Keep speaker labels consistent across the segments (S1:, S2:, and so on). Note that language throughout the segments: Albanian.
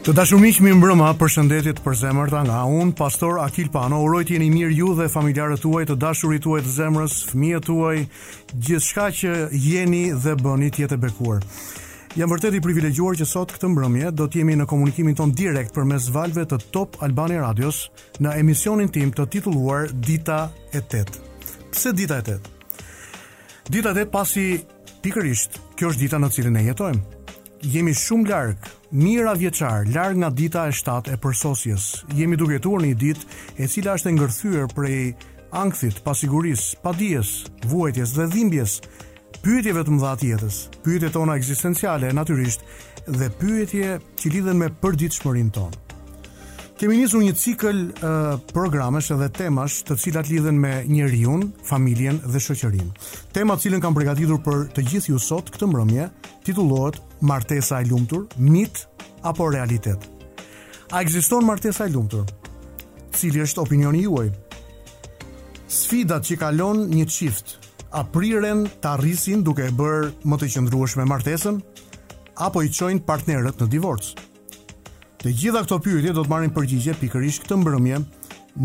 S1: Të
S2: dashur miq mirëmbrëma përshëndetje të përzemërta nga unë Pastor Akil Pano uroj të jeni mirë ju dhe familjarët tuaj të dashurit tuaj të zemrës fëmijët tuaj gjithçka që jeni dhe bëni të jetë e bekuar Jam vërtet i privilegjuar që sot këtë mbrëmje do të jemi në komunikimin tonë direkt përmes valëve të Top Albania Radios në emisionin tim të titulluar Dita e 8. Pse dita e 8? Dita e 8 pasi pikërisht kjo është dita në të cilën ne jetojmë. Jemi shumë larg, mijëra vjeçarë larg nga dita e shtatë e përsosjes. Jemi duke jetuar në një ditë e cila është e ngërthyer prej ankthit, pasigurisë, padijes, vuajtjes dhe dhimbjes, pyetjeve të mëdha të jetës, pyetje tona ekzistenciale, natyrisht, dhe pyetje që lidhen me përditshmërinë tonë. Kemi nisur një cikël uh, programesh edhe temash të cilat lidhen me njeriun, familjen dhe shoqërinë. Tema të cilën kam përgatitur për të gjithë ju sot këtë mbrëmje, titullohet Martesa e lumtur, mit apo realitet? A ekziston martesa e lumtur? Cili është opinioni juaj? Sfidat që kalon një çift, a priren ta rrisin duke e bërë më të qëndrueshme martesën apo i çojnë partnerët në divorc? Të gjitha këto pyetje do të marrin përgjigje pikërisht këtë mbrëmje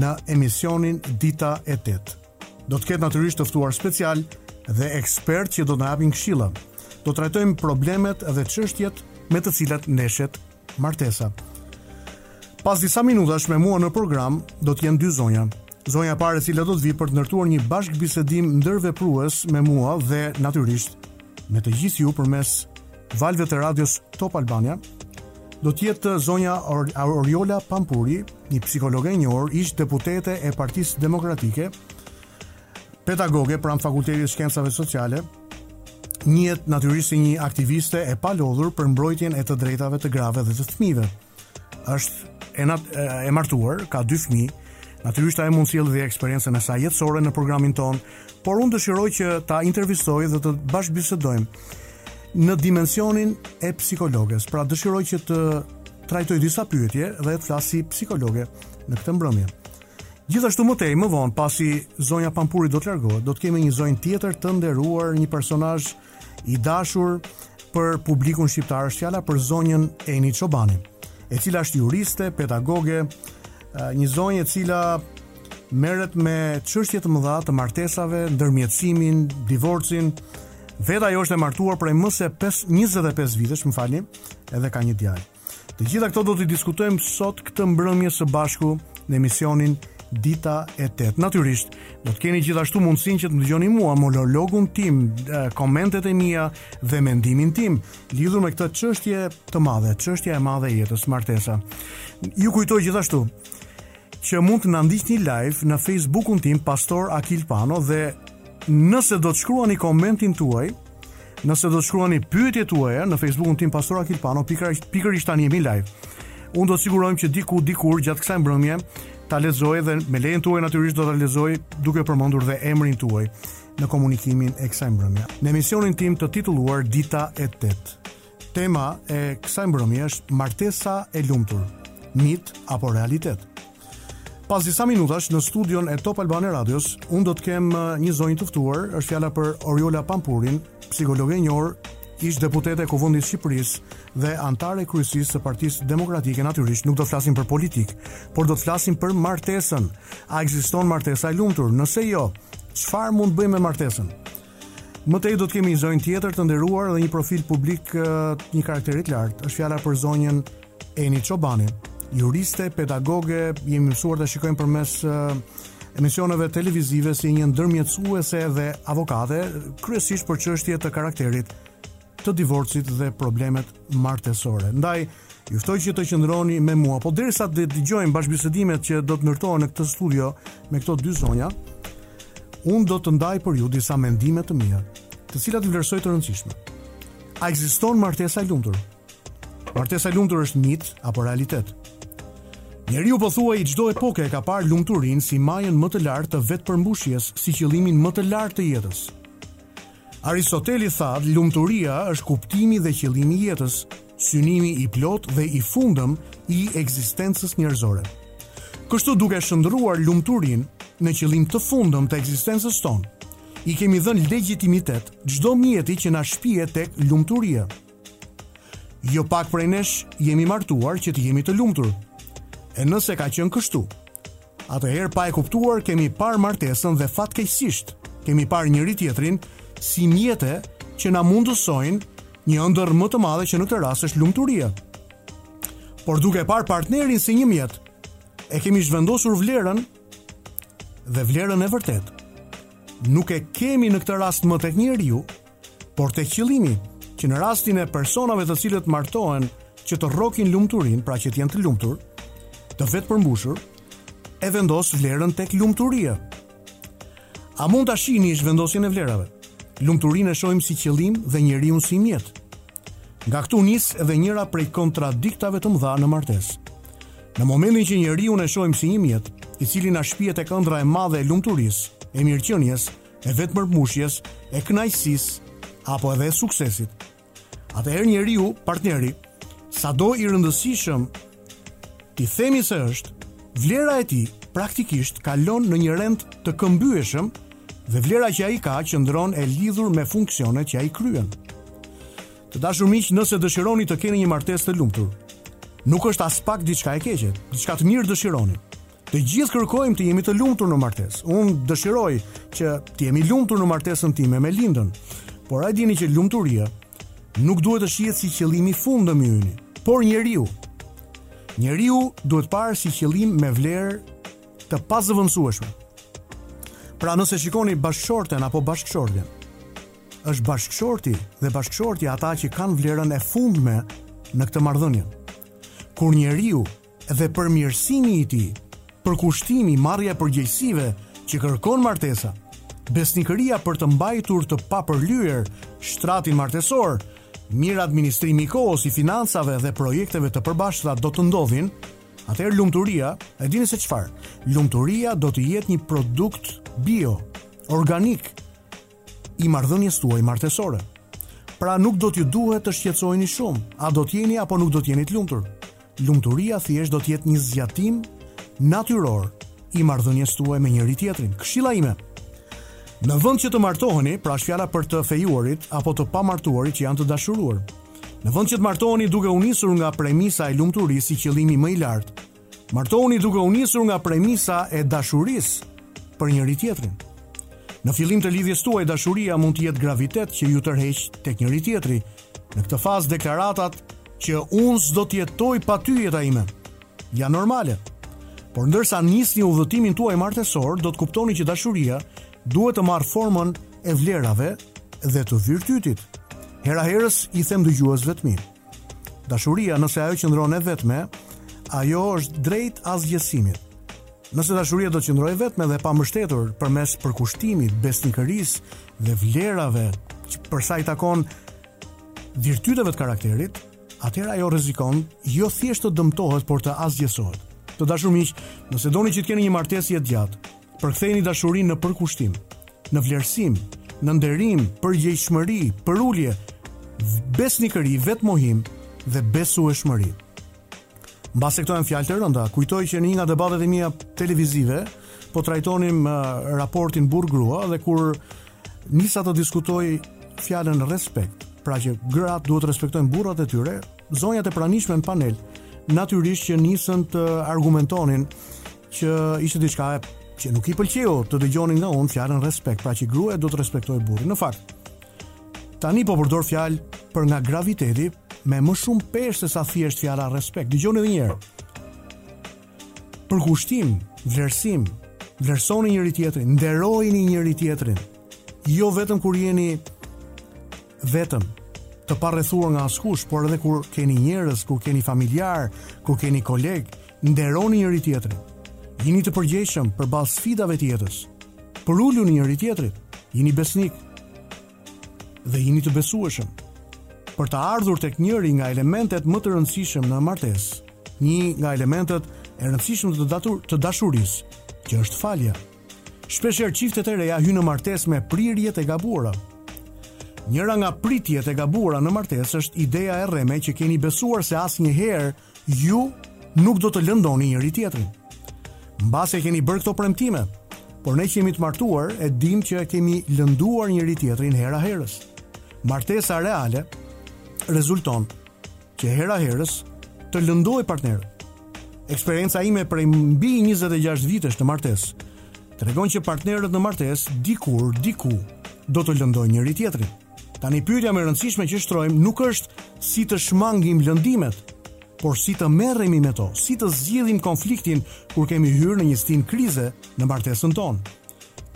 S2: në emisionin Dita e Tetë. Do të ketë natyrisht të ftuar specialë dhe ekspertë që do të na japin këshilla. Do trajtojmë problemet dhe çështjet me të cilat ndeshet martesa. Pas disa minutash me mua në program, do të jenë dy zonja. Zonja e parë e cila do të vijë për të ndërtuar një bashkëbisedim ndërveprues me mua dhe natyrisht me të gjithë ju përmes valëve të radios Top Albania, do të jetë zonja Oriola Pampuri, një psikologe e njohur, ish deputete e Partisë Demokratike, pedagoge pranë Fakultetit të Shkencave Sociale, njihet natyrisht si një aktiviste e palodhur për mbrojtjen e të drejtave të grave dhe të fëmijëve. është e, nat, e martuar, ka dy fëmijë. Natyrisht ajo mund të sjellë dhe eksperiencën e saj jetësore në programin tonë, por unë dëshiroj që ta intervistoj dhe të bashkëbisedojmë në dimensionin e psikologes. Pra dëshiroj që të trajtojë disa pyetje dhe të flasë si psikologe në këtë mbrëmje. Gjithashtu më tej, më vonë, pasi zonja Pampuri do të largohet, do të kemi një zonjë tjetër të nderuar, një personazh I dashur për publikun shqiptar është fjala për zonjën Eni Çobani, e cila është juriste, pedagoge, një zonjë e cila merret me çështje të mëdha të martesave, ndërmjetësimin, divorcin. Vetë ajo është e martuar prej më se 5 25 vitesh, më falni, edhe ka një djalë. Të gjitha këto do t'i diskutojmë sot këtë mbrëmje së bashku në emisionin Dita e 8. Natyrisht, do të keni gjithashtu mundësinë që të më dëgjoni mua, monologun tim, komentet e mia dhe mendimin tim lidhur me këtë çështje të madhe, çështja e madhe e jetës, martesa. Ju kujtoj gjithashtu që mund të na ndiqni live në Facebookun tim Pastor Akil Pano dhe nëse do të shkruani komentin tuaj, Nëse do të shkruani pyetjet tuaja në Facebookun tim Pastor Akil Pano, pikërisht tani jemi live. Unë do të sigurohem që diku dikur gjatë kësaj mbrëmje ta lexoj dhe me lejen tuaj natyrisht do ta lexoj duke përmendur dhe emrin tuaj në komunikimin e kësaj mbrëmje. Në emisionin tim të titulluar Dita e 8. Tema e kësaj mbrëmje është martesa e lumtur, mit apo realitet. Pas disa minutash në studion e Top Albania Radios, unë do të kem uh, një zonjë të ftuar, është fjala për Oriola Pampurin, psikologe e njohur, ish deputete e Kuvendit të Shqipërisë dhe anëtare e kryesisë së Partisë Demokratike natyrisht nuk do të flasim për politikë, por do të flasim për martesën. A ekziston martesa e lumtur? Nëse jo, çfarë mund të bëjmë me martesën? Më tej do të kemi një zonjë tjetër të nderuar dhe një profil publik i një karakteri të lartë. Është fjala për zonjën Eni Çobani, juriste, pedagoge, jemi mësuar ta shikojmë përmes emisioneve televizive si një ndërmjetësuese dhe avokate, kryesisht për çështje të karakterit të divorcit dhe problemet martesore. Ndaj, ju ftoj që të qëndroni me mua, po derisa të dëgjojmë bashkëbisedimet që do të ndërtohen në këtë studio me këto dy zonja, unë do të ndaj për ju disa mendime të mia, të cilat i vlerësoj të rëndësishme. A ekziston martesa e lumtur? Martesa e lumtur është mit apo realitet? Njeriu pothuaj i çdo epoke e ka parë lumturinë si majën më të lartë të vetëpërmbushjes, si qëllimin më të lartë të jetës. Aristoteli tha, lumturia është kuptimi dhe qëllimi i jetës, synimi i plotë dhe i fundëm i ekzistencës njerëzore. Kështu duke shndërruar lumturinë në qëllim të fundëm të ekzistencës tonë, i kemi dhënë legjitimitet çdo mjeti që na shpie tek lumturia. Jo pak prej nesh jemi martuar që të jemi të lumtur. E nëse ka qenë kështu, atëherë pa e kuptuar kemi parë martesën dhe fatkeqësisht kemi parë njëri-tjetrin si mjete që na mundësojnë një ëndërr më të madhe që në këtë rast është lumturia. Por duke parë partnerin si një mjet, e kemi zhvendosur vlerën dhe vlerën e vërtetë. Nuk e kemi në këtë rast më tek njeriu, por tek qëllimi, që në rastin e personave të cilët martohen që të rrokin lumturinë, pra që të jenë të lumtur, të vetëpërmbushur, e vendos vlerën tek lumturia. A mund ta shihni zhvendosjen e vlerave? Lumturinë e shohim si qëllim dhe njeriun si mjet. Nga këtu nis edhe njëra prej kontradiktave të mëdha në martesë. Në momentin që njeriun e shohim si një mjet, i cili na shpie tek ëndrra e madhe e lumturisë, e mirëqenies, e vetëpërmbushjes, e kënaqësisë, apo edhe e suksesit. Atëherë njeriu, partneri, sado i rëndësishëm të themi se është, vlera e tij praktikisht kalon në një rend të këmbyeshëm dhe vlera që ai ka qëndron e lidhur me funksionet që ai kryen. Të dashur miq, nëse dëshironi të keni një martesë të lumtur, nuk është aspak diçka e keqe, diçka të mirë dëshironi. Të gjithë kërkojmë të jemi të lumtur në martesë. Unë dëshiroj që të jem i lumtur në martesën time me Lindën. Por a e dini që lumturia nuk duhet të shihet si qëllim i fundëm i yni, por njeriu. Njeriu duhet parë si qëllim me vlerë të pazëvendësueshme. Pra nëse shikoni bashkëshorten apo bashkëshortin, është bashkëshorti dhe bashkëshortja ata që kanë vlerën e fundme në këtë marrëdhënie. Kur njeriu dhe përmirësimi i tij, përkushtimi, marrja e përgjegjësive që kërkon martesa, besnikëria për të mbajtur të papërlyer shtratin martesor, mirëadministrimi i kohës, i financave dhe projekteve të përbashkëta do të ndodhin, atëherë lumturia, e dini se çfarë? Lumturia do të jetë një produkt bio, organik, i marrëdhënies tuaj martesore. Pra nuk do t'ju duhet të shqetësoheni shumë, a do të jeni apo nuk do të jeni të lumtur. Lumturia thjesht do të jetë një zgjatim natyror i marrëdhënies tuaj me njëri-tjetrin. Këshilla ime. Në vend që të martoheni, pra është fjala për të fejuarit apo të pamartuarit që janë të dashuruar. Në vend që të martoheni duke u nisur nga premisa e lumturisë si qëllimi më i lartë, Martohuni duke u nisur nga premisa e dashurisë për njëri-tjetrin. Në fillim të lidhjes tuaj dashuria mund të jetë gravitet që ju tërheq tek njëri-tjetri. Në këtë fazë deklaratat që unë s'do të jetoj pa ty jeta ime janë normale. Por ndërsa nisni udhëtimin tuaj martesor, do të kuptoni që dashuria duhet të marrë formën e vlerave dhe të virtytit. Hera-herës u them dëgjuesve të mi. Dashuria, nëse ajo qëndron e vetme, ajo është drejt asgjësimit. Nëse dashuria do të qëndrojë e vetme dhe e pambështetur përmes përkushtimit, besnikërisë dhe vlerave për sa i takon virtyteve të karakterit, atëherë ajo rrezikon jo thjesht të dëmtohet, por të asgjësohet. Të dashur miq, nëse doni që të keni një martesë jetëgjatë, Përktheni dashurinë në përkushtim, në vlerësim, në nderim, përgjegjshmëri, përulje, besnikëri, vetmohim dhe besueshmëri. Mbase këto janë fjalë të rënda, kujtoj që në një nga debatet e mia televizive po trajtonim uh, raportin burrë-grua dhe kur nisa të diskutoj fjalën respekt, pra që gratë duhet të respektojnë burrat e tyre, zonjat e pranishme në panel natyrisht që nisën të argumentonin Që ishte diçka që nuk i pëlqeu të dëgjonin nga unë fjalën respekt, pra që gruaja do të respektojë burrin. Në fakt, tani po përdor fjalë për nga graviteti me më shumë peshë se sa thjesht fjala respekt. Dëgjoni edhe një herë. Përkushtim, vlerësim, vlerësoni njëri tjetrin, nderojeni njëri tjetrin. Jo vetëm kur jeni vetëm, të parrethuar nga askush, por edhe kur keni njerëz, kur keni familjarë, kur keni kolegë, nderoni njëri tjetrin. Jini të përgjegjshëm përballë sfidave të jetës. Përuluni njëri tjetrit, jini besnikë dhe jini të besueshëm. Për të ardhur tek njëri nga elementet më të rëndësishëm në martesë, një nga elementet e rëndësishëm të, të dashurisë, që është falja. Shpesh herë çiftet e reja hyjnë në martesë me pritje të gabuara. Njëra nga pritjet e gabuara në martesë është ideja e rreme që keni besuar se asnjëherë ju nuk do të lëndoni njëri tjetrin. Mbase keni bërë këto premtime, por ne që jemi të martuar e dimë që kemi lënduar njëri tjetrin hera herës. Martesa reale rezulton që hera herës të lëndojë partnerët. Eksperienca ime prej mbi 26 vitesh të martesës, tregon që partnerët në martesë, dikur, diku, do të lëndojnë njëri tjetrin. Tani pyetja më e rëndësishme që shtrojmë nuk është si të shmangim lëndimet, por si të merremi me to, si të zgjidhim konfliktin kur kemi hyrë në një stinë krize në martesën tonë.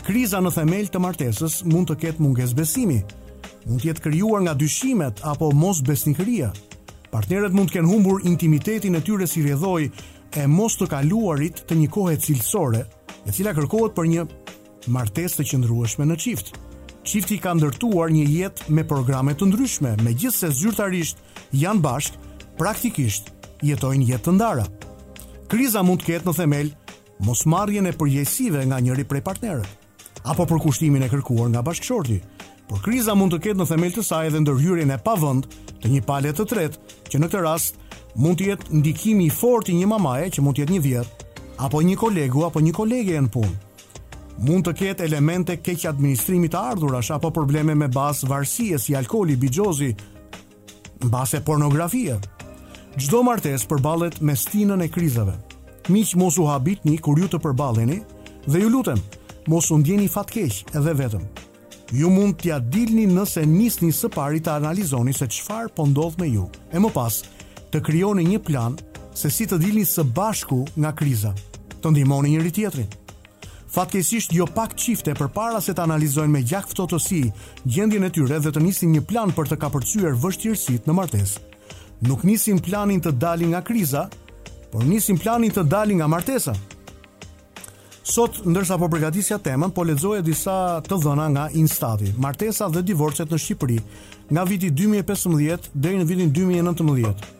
S2: Kriza në themel të martesës mund të ketë mungesë besimi. Mund të jetë krijuar nga dyshimet apo mosbesnikëria. Partnerët mund të kenë humbur intimitetin e tyre si rrjedhojë e mos të kaluarit të një kohe cilësore, e cila kërkohet për një martesë të qëndrueshme në çift. Çifti ka ndërtuar një jetë me programe të ndryshme, megjithëse zyrtarisht janë bashkë, praktikisht jetojnë jetë të ndara. Kriza mund të ketë në themel mosmarrjen e përgjegjësive nga njëri prej partnerëve, apo përkushtimin e kërkuar nga bashkëshorti, por kriza mund të ketë në themel të saj edhe ndërhyrjen e pavend të një pale të tretë, që në këtë rast mund të jetë ndikimi i fortë i një mamaje, që mund të jetë një vjehërr, apo një kolegu apo një kolegeje në punë. Mund të ketë elemente keqadministrimi të ardhurash apo probleme me bazë varësie si alkooli, bixhozi, Mbase pornografia. Çdo martesë përballet me stinën e krizave. Miq mos u habitni kur ju të përballeni dhe ju lutem, mos u ndjeni fatkeq edhe vetëm. Ju mund t'ia dilni nëse nisni së pari të analizoni se çfarë po ndodh me ju e më pas të krijoni një plan se si të dilni së bashku nga kriza. Të ndihmoni njëri-tjetrin. Fatkeqësisht jo pak çifte përpara se të analizojnë me gjakftohtësi gjendjen e tyre dhe të nisin një plan për të kapërcyer vështirësitë në martesë, nuk nisin planin të dalin nga kriza, por nisin planin të dalin nga martesa. Sot, ndërsa po përgatisja temën, po lexoja disa të dhëna nga Instati, martesa dhe divorcet në Shqipëri, nga viti 2015 deri në vitin 2019.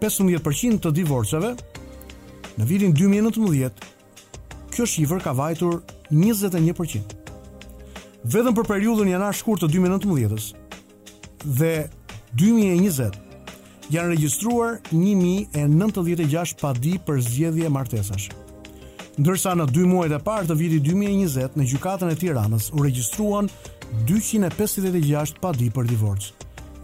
S2: Pesëmbëdhjetë për qind të divorceve në vitin dy mijë e nëntëmbëdhjetë, kjo shifër ka vajtur njëzet e një për qind. Vetëm për periudhën janar-shkurt të dy mijë e nëntëmbëdhjetës dhe dy mijë e njëzet, janë regjistruar një mijë e nëntëdhjetë e gjashtë padi për zgjedhje martesash. Ndërsa në dy muajt e parë të vitit 2020 në gjykatën e Tiranës u regjistruan 256 padi për divorc.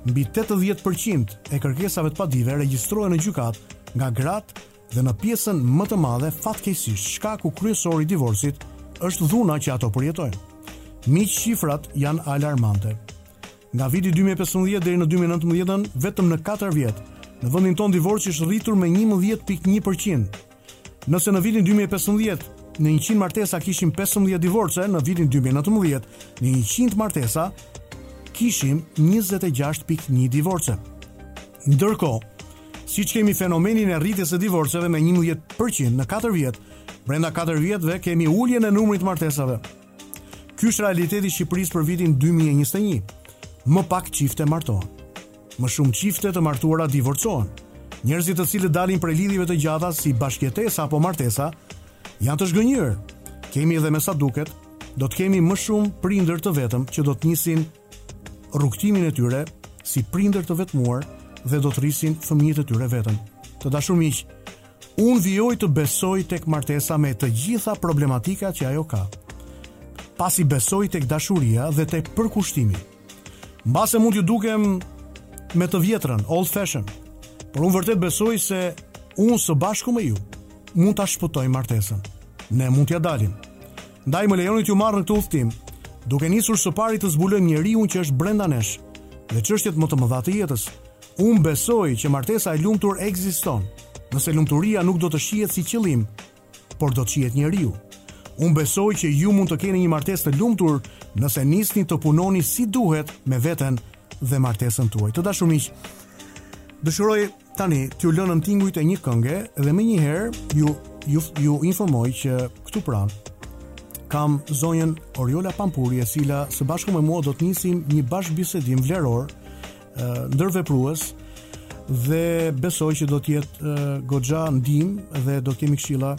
S2: Mbi 80% e kërkesave të padive regjistrohen në gjykatë nga gratë dhe në pjesën më të madhe fatkeqësisht shkaku kryesor i divorcit është dhuna që ato përjetojnë. Miq shifrat janë alarmante. Nga viti 2015 deri në 2019, vetëm në 4 vjet, në vendin tonë divorci është rritur me 11.1%. Nëse në vitin dy mijë e pesëmbëdhjetë në njëqind martesa kishim pesëmbëdhjetë divorce, në vitin dy mijë e nëntëmbëdhjetë në njëqind martesa kishim njëzet e gjashtë pikë një divorce. Ndërkohë, siç kemi fenomenin e rritjes së divorceve me njëmbëdhjetë për qind në katër vjet, brenda katër vjetëve kemi uljen e numrit të martesave. Ky është realiteti i Shqipërisë për vitin dy mijë e njëzet e një. Më pak çifte martohen. Më shumë çifte të martuara divorcohen. Njerëzit të cilët dalin prej lidhjeve të gjata si bashkëjetesa apo martesa janë të zhgënjyer. Kemi edhe me sa duket, do të kemi më shumë prindër të vetëm që do të nisin rrugëtimin e tyre si prindër të vetmuar dhe do të rrisin fëmijët e tyre vetëm. Të dashur miq, unë vijoj të besoj tek martesa me të gjitha problematikat që ajo ka. Pasi besoj tek dashuria dhe tek përkushtimi. Mbase mund t'ju dukem me të vjetrën, old fashion, por unë vërtet besoj se unë së bashku me ju mund ta shpëtojmë martesën. Ne mund t'ia dalim. Ndaj më lejoni t'ju marr në këtë udhëtim, duke nisur së pari të zbulojmë njeriun që është brenda nesh dhe çështjet më të mëdha të jetës. Unë besoj që martesa e lumtur ekziston, nëse lumturia nuk do të shihet si qëllim por do të shihet njeriu. Unë besoj që ju mund të keni një martesë të lumtur nëse nisni të punoni si duhet me veten dhe martesën tuaj. Të dashur miq, dëshiroj tani t'ju lënë në tingujt e një kënge dhe menjëherë ju, ju, ju informoj që këtu pranë kam zonjën Oriola Pampuri e cila së bashku me mua do të nisim një bashkëbisedim vleror ndërveprues dhe besoj që do të jetë goxha ndihmë dhe do të kemi këshilla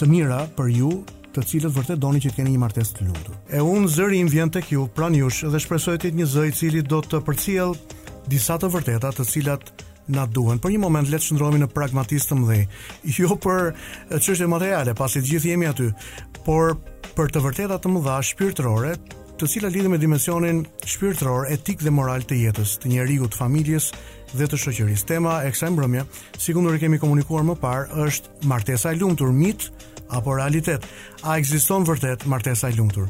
S2: të mira për ju, të cilët vërtet doni që të keni një martesë të lumtur. E unë zëri im vjen tek ju, pranë jush dhe shpresoj të jetë një zë i cili do të përcjell disa të vërteta të cilat na duhen. Për një moment le të shndërrohemi në pragmatistë të mëdhenj, jo për çështje materiale, pasi të gjithë jemi aty, por për të vërteta të mëdha shpirtërore, të cilat lidhen me dimensionin shpirtëror, etik dhe moral të jetës, të njeriut, të familjes dhe të shoqërisë. Tema e kësaj mbrëmje, sikundër e kemi komunikuar më parë, është martesa e lumtur, mit apo realitet. A ekziston vërtet martesa e lumtur?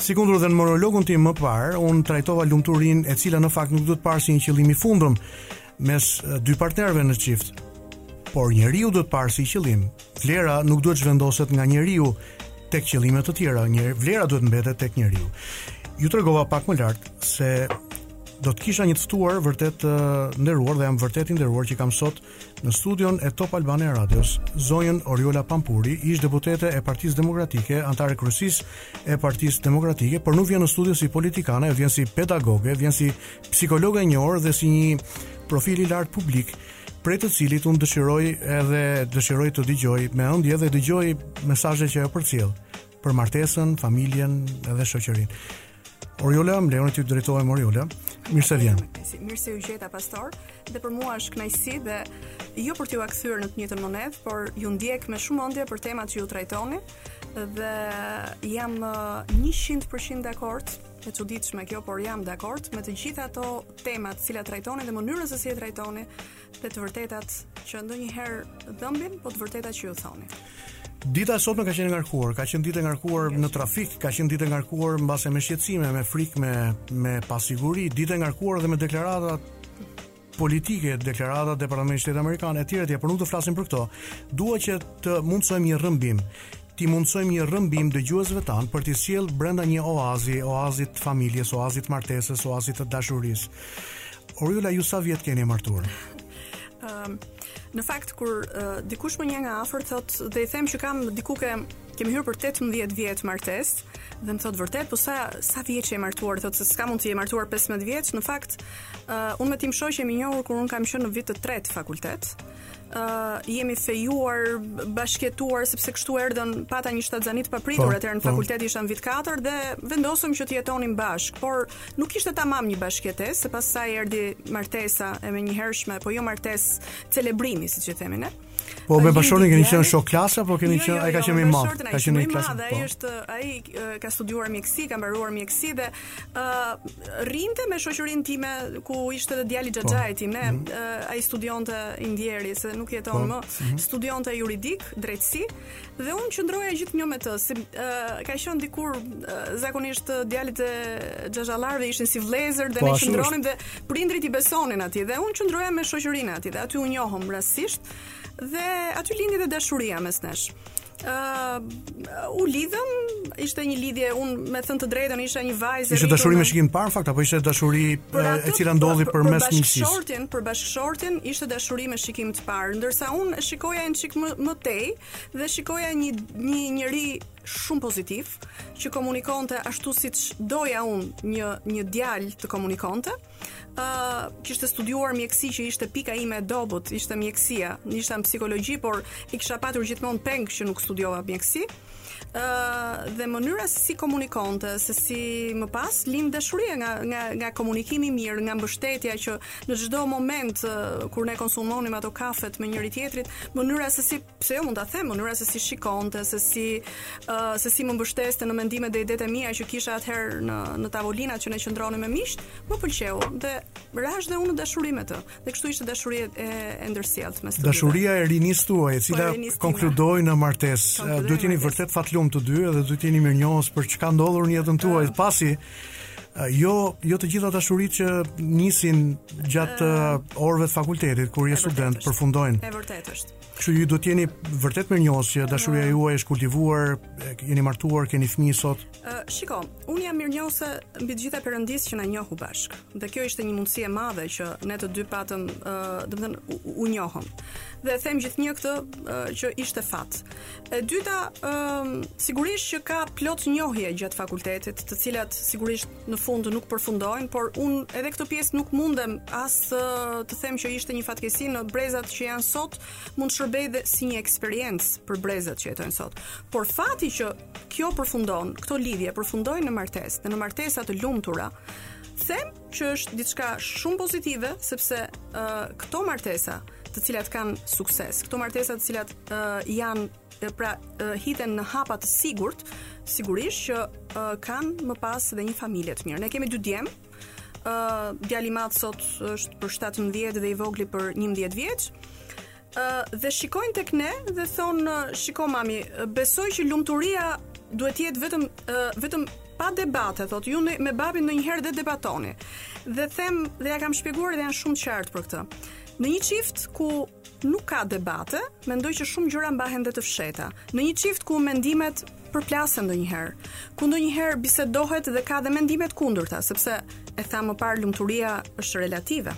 S2: Sikundër dhe në monologun tim më parë, unë trajtova lumturinë e cila në fakt nuk duhet parë si një qëllim i fundëm, mes dy partnerëve në çift. Por njeriu duhet parë si qëllim. Vlera nuk duhet zhvendoset nga njeriu tek qëllime të tjera. E vlera duhet mbetet tek njeriu. Ju tregova pak më lart se do të kisha një të ftuar vërtet të nderuar dhe jam vërtet i nderuar që kam sot në studion e Top Albania Radios, zonjën Oriola Pampuri, ish deputete e Partisë Demokratike, anëtare e kryesisë e Partisë Demokratike, por nuk vjen në studio si politikane, vjen si pedagoge, vjen si psikologe e njohur dhe si një profil i lartë publik, prej të cilit unë dëshiroj edhe dëshiroj të dëgjoj me ëndje dhe dëgjoj mesazhet që ajo përcjell për martesën, familjen dhe shoqërinë. Oriola, më lejo të të drejtohem Oriola. Mirë se vjen.
S3: Mirë se ju gjeta pastor, dhe për mua është kënaqësi dhe jo për t'jua kthyer në të njëjtën monedhë, por ju ndjek me shumë ëndje për temat që ju trajtoni dhe jam 100% uh, dakord E çuditshme kjo, por jam dakord me të gjitha ato temat të cilat trajtoni dhe mënyrën se si e trajtoni dhe të vërtetat që ndonjëherë dhëmbin, po të vërtetat që ju thoni.
S2: Dita e sotme ka qenë e ngarkuar, ka qenë ditë e ngarkuar në trafik, ka qenë ditë e ngarkuar mbase me shqetësime, me frikë, me me pasiguri, ditë e ngarkuar dhe me deklarata politike, deklarata e Departamentit të Shtetit Amerikan etj etj, por nuk do flasim për këto. Dua që të mundësojmë një rrëmbim t'i mundësojmë një rrëmbim dëgjuesve tanë për t'i sjellë brenda një oazi, oazit të familjes, oazit të martesës, oazit të dashurisë. Oriola, ju sa vjet keni martuar?
S3: Ëm, në fakt kur uh, dikush më njeh nga afër thotë dhe i them që kam diku ke kemi hyrë për 18 vjet martesë, Dhe më thotë vërtet, po sa sa vjet je martuar? Thotë se s'ka mund të je martuar 15 vjet. Në fakt, uh, unë me tim shoq jemi njohur kur unë kam qenë në vit të tretë fakultet. Uh, jemi fejuar, bashkëjetuar sepse kështu erdhën pata një shtatzëni të papritur, po, atëherë në po. fakultet isha në vit 4 dhe vendosëm që të jetonim bashkë, por nuk ishte tamam një bashkëjetesë, se pastaj erdhi martesa e menjëhershme, po jo martesë celebrimi, siç e themi ne.
S2: Po me bashkëshortin keni qenë shok klase apo keni jo, qenë jo, ai ka jo, qenë më i madh?
S3: Ka qenë më i madh, ai po. është ai ka studiuar mjekësi, ka mbaruar mjekësi dhe ë rrinte me shoqërinë time ku ishte edhe djali i po. xhaxhait tim, ne mhm. ai studionte i ndjeri se nuk jeton po. më. Mhm. Studionte juridik, drejtësi dhe unë qëndroja gjithnjë me të, si ka qenë dikur zakonisht djemtë e xhaxhallarëve ishin si vëllezër dhe ne qëndronim dhe Prindërit i besonin atij dhe unë qëndroja me shoqërinë e tij dhe aty u njohëm rastësisht dhe aty lindi dhe dashuria mes nesh uh, u lidhëm, ishte një lidhje unë me thënë të drejtën isha një vajzë.
S2: Ishte dashuri me shikim të parë në fakt apo ishte dashuri e cila ndodhi përmes
S3: miqësisë? Për bashkëshortin, për bashkëshortin ishte dashuri me shikim të parë, ndërsa unë e shikoja një çikë më më tej dhe shikoja një një njeri shumë pozitiv që komunikonte ashtu siç doja unë një një djalë të komunikonte. ë uh, kishte studiuar mjekësi që ishte pika ime e dobët, ishte mjekësia, isha në psikologji, por e kisha patur gjithmonë peng që nuk studiova mjekësi. ë uh, dhe mënyra se si komunikonte, se si më pas lind dashuria nga nga nga komunikimi i mirë, nga mbështetja që në çdo moment uh, kur ne konsumonim ato kafet me njëri-tjetrin, mënyra se si pse jo mund ta them mënyra se si shikonte, se si ë uh, se si më mbështeste në mendimet dhe idetë e mia që kisha atëherë në në tavolinat që ne qëndronim me miqtë, më pëlqeu dhe rashë dhe unë në dashuri me të. Dhe kështu ishte dashuri e e ndërsjellë mes tyre.
S2: Dashuria e rinisë tuaj, e
S3: po, cila
S2: konkludoi në martesë, duhet
S3: të jeni
S2: vërtet fatlum të dy dhe duhet të jeni mirënjohës për ç'ka ndodhur në jetën tuaj, po. pasi jo jo të gjitha dashuritë që nisin gjatë orëve të fakultetit kur je student përfundojnë.
S3: E vërtetë është.
S2: Kështu ju duhet të jeni vërtet mirënjohëse, dashuria ah. juaj është kultivuar, jeni martuar, keni fëmijë sot.
S3: Ë, uh, shiko, unë jam mirënjohëse mbi të gjitha perëndisë që na njohu bashkë. Dhe kjo ishte një mundësi e madhe që ne të dy patëm, ë, uh, domethënë u njohëm. Dhe them gjithnjë këtë uh, që ishte fat. E dyta, ë, uh, sigurisht që ka plot njohje gjatë fakultetit, të cilat sigurisht në fund nuk përfundojnë, por unë edhe këtë pjesë nuk mundem as të them që ishte një fatkeqësi në brezat që janë sot, mund të shërbejë dhe si një eksperiencë për brezat që jetojnë sot. Por fakti që kjo përfundon, këto lidhje përfundojnë në martesë, dhe në martesa të lumtura, them që është diçka shumë pozitive sepse uh, këto martesa të cilat kanë sukses, këto martesa të cilat uh, janë pra hidhen në hapa të sigurt, sigurisht që kanë më pas dhe një familje të mirë. Ne kemi dy djem, ë djali i madh sot është për 17 dhe i vogli për 11 vjeç. ë dhe shikojnë tek ne dhe thon shiko mami, besoj që lumturia duhet të jetë vetëm vetëm pa debate, thotë ju me, me babin ndonjëherë dhe debatoni. Dhe them dhe ja kam shpjeguar dhe janë shumë qartë për këtë. Në një çift ku Nuk ka debate, mendoj që shumë gjëra mbahen dhe të fshehta. Në një çift ku mendimet përplasen ndonjëherë, ku ndonjëherë bisedohet dhe ka dhe mendime të kundërta, sepse e thashë më parë lumturia është relative.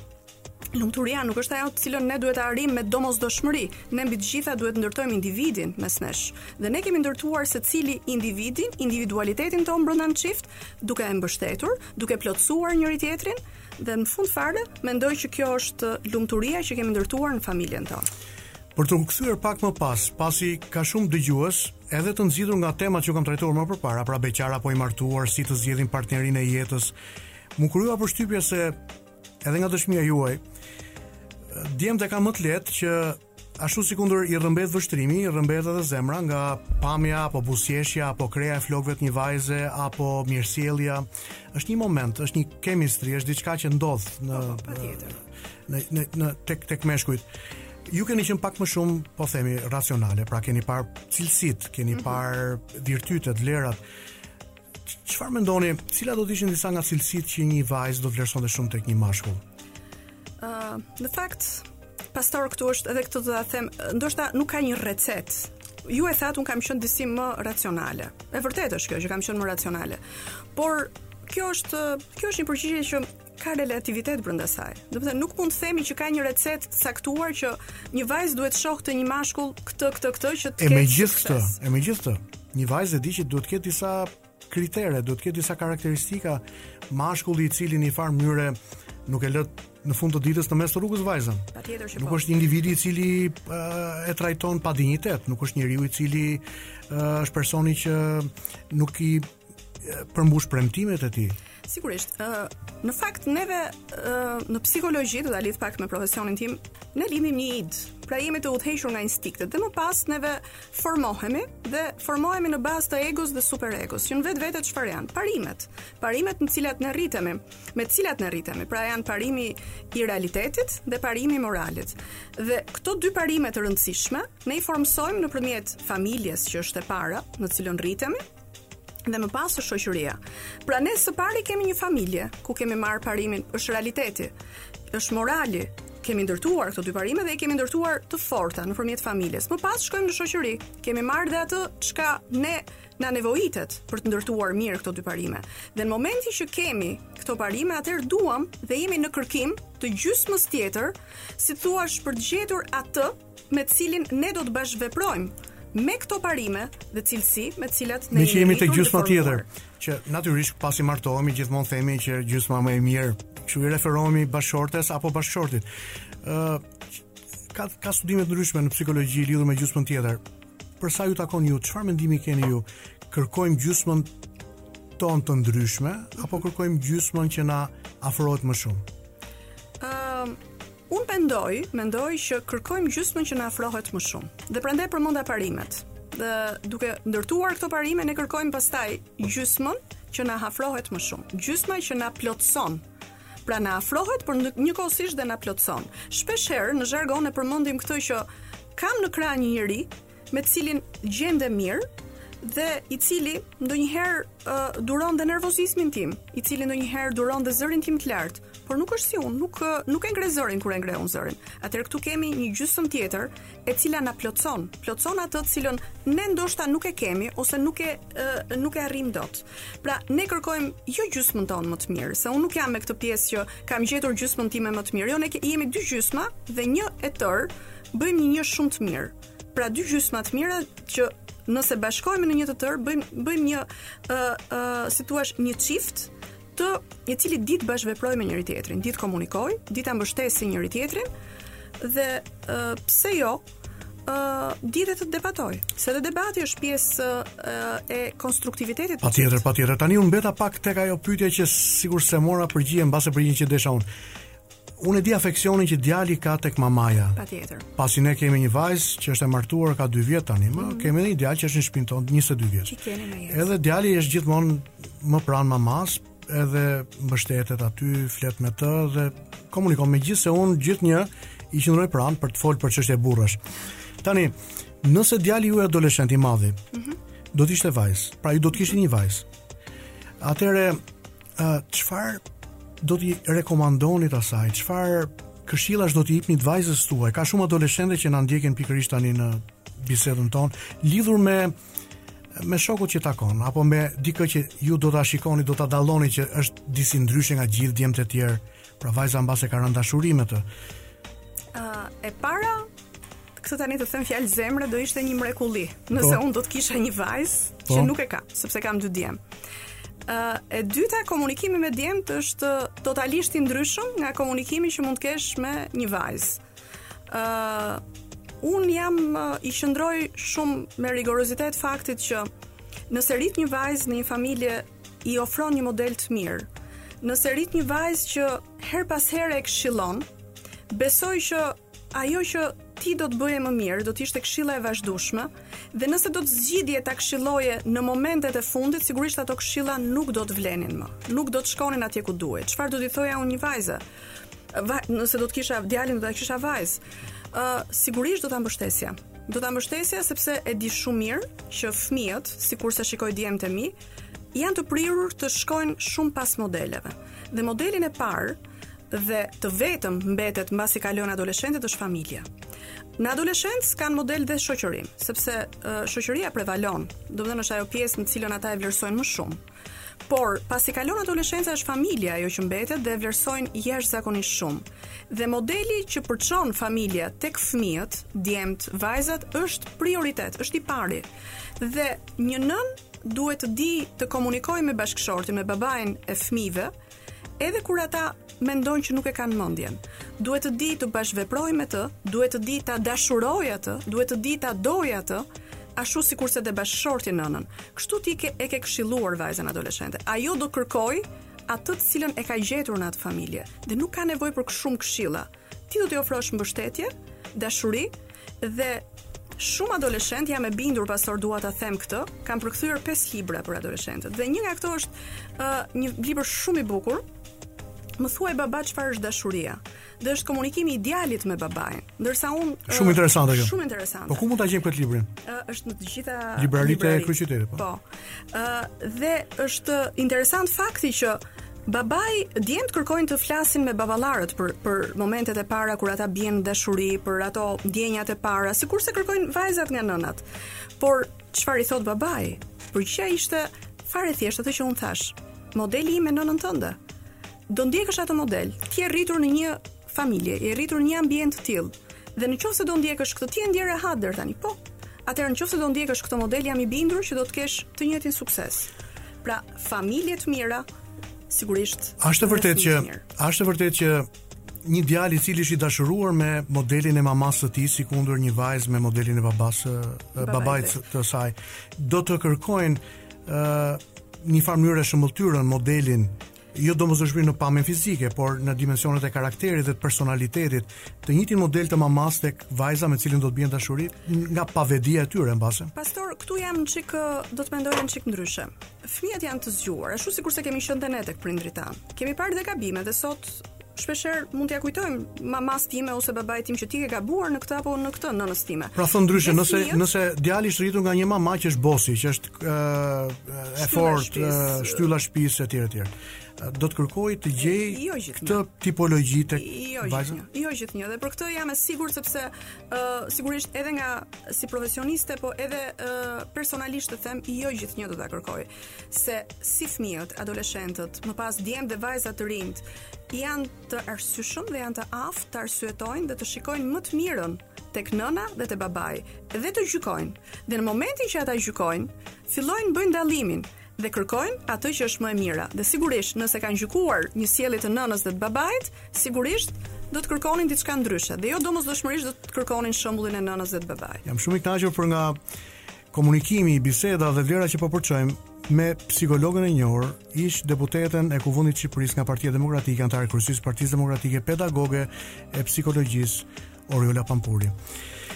S3: Lumturia nuk është ajo të cilën ne duhet ta arrijmë me domosdoshmëri. Ne mbi të gjitha duhet të ndërtojmë individin mes nesh. Dhe ne kemi ndërtuar secili individin, individualitetin tonë brenda në çift, duke e mbështetur, duke plotësuar njëri-tjetrin, Dhe në fund fare, mendoj që kjo është lumturia që kemi ndërtuar në familjen tonë.
S2: Për t'u kthyer pak më pas, pasi ka shumë dëgjues, edhe të nxitur nga temat që kam trajtuar më përpara, pra beqar apo i martuar, si të zgjedhim partnerin e jetës, m'u krijua përshtypja se edhe nga dëshmia juaj, djemtë e kanë më të lehtë që Ashtu sikundër i rrëmbet vështrimi, i rrëmbet edhe zemra nga pamja apo buzëqeshja apo krehja e flokëve të një vajze apo mirësjellja. Është një moment, është një chemistry, është diçka që ndodh në po, po,
S3: patjetër.
S2: Në në në tek tek meshkujt. Ju keni qenë pak më shumë, po themi, racionale, pra keni parë cilësitë, keni mhm. parë virtytet, vlerat. Çfarë mendoni, cilat do të ishin disa nga cilësitë që një vajzë do të vlerësonte shumë tek një mashkull?
S3: Ë, uh, në fakt, pastor këtu është edhe këtë do ta them, ndoshta nuk ka një recetë. Ju e thatë, un kam qenë disi më racionale. E vërtetë është kjo që kam qenë më racionale. Por kjo është kjo është një përgjigje që ka relativitet brenda saj. Domethënë nuk mund të themi që ka një recetë të caktuar që një vajzë duhet të shohë te një mashkull këtë këtë këtë që të ketë.
S2: E megjithatë, e megjithatë, një vajzë e di që duhet të ketë disa kritere, duhet të ketë disa karakteristika mashkulli i cili në një farë mënyre nuk e lë në fund të ditës në mes të rrugës vajzën.
S3: Patjetër që po.
S2: Nuk është një individ i cili uh, e trajton pa dinjitet, nuk është njeriu i cili uh, është personi që nuk i përmbush premtimet e tij.
S3: Sigurisht, ë në fakt neve ë në psikologji do ta lidh pak me profesionin tim, ne lindim me një id. Pra jemi të udhëhequr nga instiktet dhe më pas neve formohemi dhe formohemi në bazë të egos dhe super egos. Që në vetvete çfarë janë? Parimet. Parimet në të cilat ne rritemi, me të cilat ne rritemi. Pra janë parimi i realitetit dhe parimi i moralit. Dhe këto dy parime të rëndësishme ne i formsojmë nëpërmjet familjes që është e para, në cilën rritemi, dhe më pas është shoqëria. Pra ne së pari kemi një familje ku kemi marrë parimin, është realiteti, është morali, kemi ndërtuar këto dy parime dhe i kemi ndërtuar të forta nëpërmjet familjes. Më pas shkojmë në shoqëri. Kemi marrë dhe atë çka ne na nevojitet për të ndërtuar mirë këto dy parime. Dhe në momentin që kemi këto parime, atëherë duam dhe jemi në kërkim të gjysmës tjetër, si thua, për të gjetur atë me të cilin ne do të bashkëveprojmë me këto parime dhe cilësi me të cilat ne
S2: jemi tek gjysma tjetër që natyrisht pasi martohemi gjithmonë themi që gjysma më e mirë kështu i referohemi bashkëshortes apo bashkëshortit ë uh, ka ka studime të ndryshme në psikologji lidhur me gjysmën tjetër për sa ju takon ju çfarë mendimi keni ju kërkojmë gjysmën tonë të ndryshme apo kërkojmë gjysmën që na afrohet më shumë
S3: ë uh, Unë mendoj, mendoj që kërkojmë gjysmën që na afrohet më shumë. Dhe prandaj përmenda parimet. Dhe duke ndërtuar këto parime ne kërkojmë pastaj gjysmën që na afrohet më shumë. Gjysma që na plotëson Pra na afrohet, por njëkohësisht dhe na plotëson. Shpesh herë në zhargon e përmendim këtë që kam në krah një njeri me të cilin gjendem mirë dhe i cili ndonjëherë uh, duron dhe nervozizmin tim, i cili ndonjëherë duron dhe zërin tim të lartë, por nuk është si unë, nuk nuk e ngre zërin kur e ngre unë zërin. Atëherë këtu kemi një gjysmë tjetër e cila na plotëson, plotëson atë të cilën ne ndoshta nuk e kemi ose nuk e uh, nuk e arrijmë dot. Pra, ne kërkojmë jo gjysmën tonë më të mirë, se unë nuk jam me këtë pjesë që kam gjetur gjysmën time më të mirë. Jo, ne jemi dy gjysma dhe një e tërë bëjmë një një shumë të mirë. Pra dy gjysma të mira që nëse bashkohemi në një të tërë, bëjmë bëjmë një ë uh, uh, si thua një çift të i cili di të bashkëveprojë me njëri tjetrin, di të komunikojë, di ta mbështesë njëri tjetrin dhe uh, pse jo ë uh, di të debatojë, se dhe debati është pjesë uh, e konstruktivitetit.
S2: Patjetër, patjetër. Tani unë mbeta pak tek ajo pyetje që sikur s'e mora përgjigje mbase përgjigjen që desha unë. Unë e di afeksionin që djali ka tek mamaja.
S3: Patjetër.
S2: Pasi ne kemi një vajzë që është e martuar ka 2 vjet tani, më mm -hmm. kemi një djalë që është në shtëpinë tonë 22
S3: vjet.
S2: Edhe djali është gjithmonë më pranë mamasë, edhe mbështetet aty, flet me të dhe komunikon megjithëse unë gjithnjë i qëndroj pranë për të folë për çështje burrash. Tani, nëse djali juaj adoleshent i madhi, mm -hmm. do të ishte vajzë, pra ju do të kishit një vajzë. Atëherë, uh, çfarë do t'i rekomandonit asaj? Çfarë këshillash do t'i jepnit vajzës tuaj? Ka shumë adoleshente që na ndjekin pikërisht tani në bisedën tonë lidhur me me shokut që takon apo me dikë që ju do ta shikoni, do ta dalloni që është disi ndryshe nga gjithë djemtë e tjerë Pra vajza mbase ka rënë në dashuri me të.
S3: Ë, uh, e para këtë tani të them fjalë zemre do ishte një mrekulli, nëse
S2: po.
S3: unë do të kisha një vajzë që po. nuk e kam, sepse kam dy djem. Ë, uh, e dyta komunikimi me djemt është totalisht i ndryshëm nga komunikimi që mund të kesh me një vajzë. Ë, uh, un jam uh, i qëndroj shumë me rigorozitet faktit që nëse rrit një vajzë në një familje i ofron një model të mirë. Nëse rrit një vajzë që herë pas here e këshillon, besoj që ajo që ti do të bëje më mirë, do të ishte këshilla e vazhdueshme dhe nëse do të zgjidhje ta këshilloje në momentet e fundit, sigurisht ato këshilla nuk do të vlenin më. Nuk do të shkonin atje ku duhet. Çfarë do t'i thoja unë një vajze? Va, nëse do të kisha djalin, do ta kisha vajzë. Ë, uh, sigurisht do ta mbështesja. Do ta mbështesja sepse e di shumë mirë që fëmijët, sikurse shikoj djemtë e mi, janë të prirur të shkojnë shumë pas modeleve. Dhe modelin e parë dhe të vetëm mbetet mbasi kalon adoleshenca është familja. Në adoleshencë kanë model dhe shoqërinë, sepse uh, shoqëria prevalon, do thënë është ajo pjesë të cilën ata e vlerësojnë më shumë. Por, pasi kalon adoleshenca është familja ajo që mbetet dhe vlerësojnë jashtëzakonisht shumë. Dhe modeli që përçon familja tek fëmijët, djemt, vajzat është prioritet, është i pari. Dhe një nën duhet të di të komunikojë me bashkëshortin, me babain e fëmijëve, edhe kur ata mendojnë që nuk e kanë mendjen. Duhet të di të bashkëveprojë me të, duhet të di ta dashurojë atë, duhet të di ta dojë atë, ashtu sikurse dhe bashkëshorti nënën. Kështu ti ke e ke këshilluar vajzën adoleshente. Ajo do kërkoj atë të cilën e ka gjetur në atë familje dhe nuk ka nevojë për shumë këshilla. ti do t'i ofrosh mbështetje, dashuri dhe shumë adoleshentë jam e bindur pastor dua ta them këtë, kam përkthyer 5 libra për adoleshentët dhe një nga këto është uh, një libër shumë i bukur. Më thuaj baba çfarë është dashuria? Dhe është komunikimi i djalit me babain. Ndërsa un uh,
S2: Shumë interesante kjo.
S3: Shumë interesante.
S2: Po ku mund ta gjejmë këtë librin?
S3: Uh, është në të gjitha
S2: libraritë e kryeqytetit, po.
S3: Po. Ë uh, dhe është interesant fakti që Babai, djemtë kërkojnë të flasin me baballarët për për momentet e para kur ata bien në dashuri, për ato ndjenjat e para, sikurse kërkojnë vajzat nga nënat. Por çfarë i thotë babai? Përgjigjja ishte fare thjesht atë që un thash. Modeli im me nënën tënde. Do ndjekësh atë model. Ti je rritur në një familje, je rritur në një ambient të tillë. Dhe në qoftë se do ndjekësh këtë, ti je ndjer rehat deri tani. Po. Atëherë në qoftë se do ndjekësh këtë model, jam i bindur që do të kesh të njëjtin sukses. Pra, familje të mira, sigurisht.
S2: Është vërtet që është vërtet që një djalë i cili është i dashuruar me modelin e mamasë së tij, sikundër një vajzë me modelin e babasë, babait të saj, do të kërkojnë ë uh, një farë mënyre shëmbëlltyrën modelin jo domosdoshmërisht në pamjen fizike, por në dimensionet e karakterit dhe të personalitetit, të njëjtin model të mamas tek vajza me cilën do të bien në dashuri nga pavetëdija e tyre mbase.
S3: Pastor, këtu jam një çik do të mendoja një çik ndryshe. Fëmijët janë të zgjuar, ashtu sikurse kemi qenë dhe ne tek prindrit tanë. Kemi parë dhe gabime dhe sot shpeshherë mund t'ia kujtojmë mamas time ose babait tim që ti ke gabuar në këtë apo në këtë nënës time.
S2: Pra thënë ndryshe, nëse fëmijët, nëse djali është rritur nga një mama që është bosi, që është uh, e fortë, uh, shtylla e shtëpisë etj etj. Do të kërkojë të gjejë
S3: jo
S2: këtë tipologji tek
S3: jo gjithnjë. Jo gjithnjë, dhe për këtë jam e sigurt sepse uh, sigurisht edhe nga si profesioniste, po edhe uh, personalisht të them jo gjithnjë do ta kërkojë. sepse fëmijët, adoleshentët, më pas djem dhe vajza të rinjtë janë të arsyeshëm dhe janë të aftë të arsyetojnë dhe të shikojnë më të mirën tek nëna dhe te babai dhe të gjykojnë. Dhe në momentin që ata gjykojnë, fillojnë bëjnë dallimin dhe kërkojnë atë që është më e mira. Dhe sigurisht, nëse kanë gjykuar një sjellje të nënës dhe të babait, sigurisht do të kërkonin diçka ndryshe dhe jo domosdoshmërisht do të kërkonin shembullin e nënës dhe të babait.
S2: Jam shumë i kënaqur për nga Komunikimi, biseda dhe vlera që po përçojmë me psikologen e njohur, ish deputeten e Kuvendit të Shqipërisë nga Partia Demokratike, anëtare e kryesisë së Partisë Demokratike, pedagoge e psikologjisë Oriola Pampuri.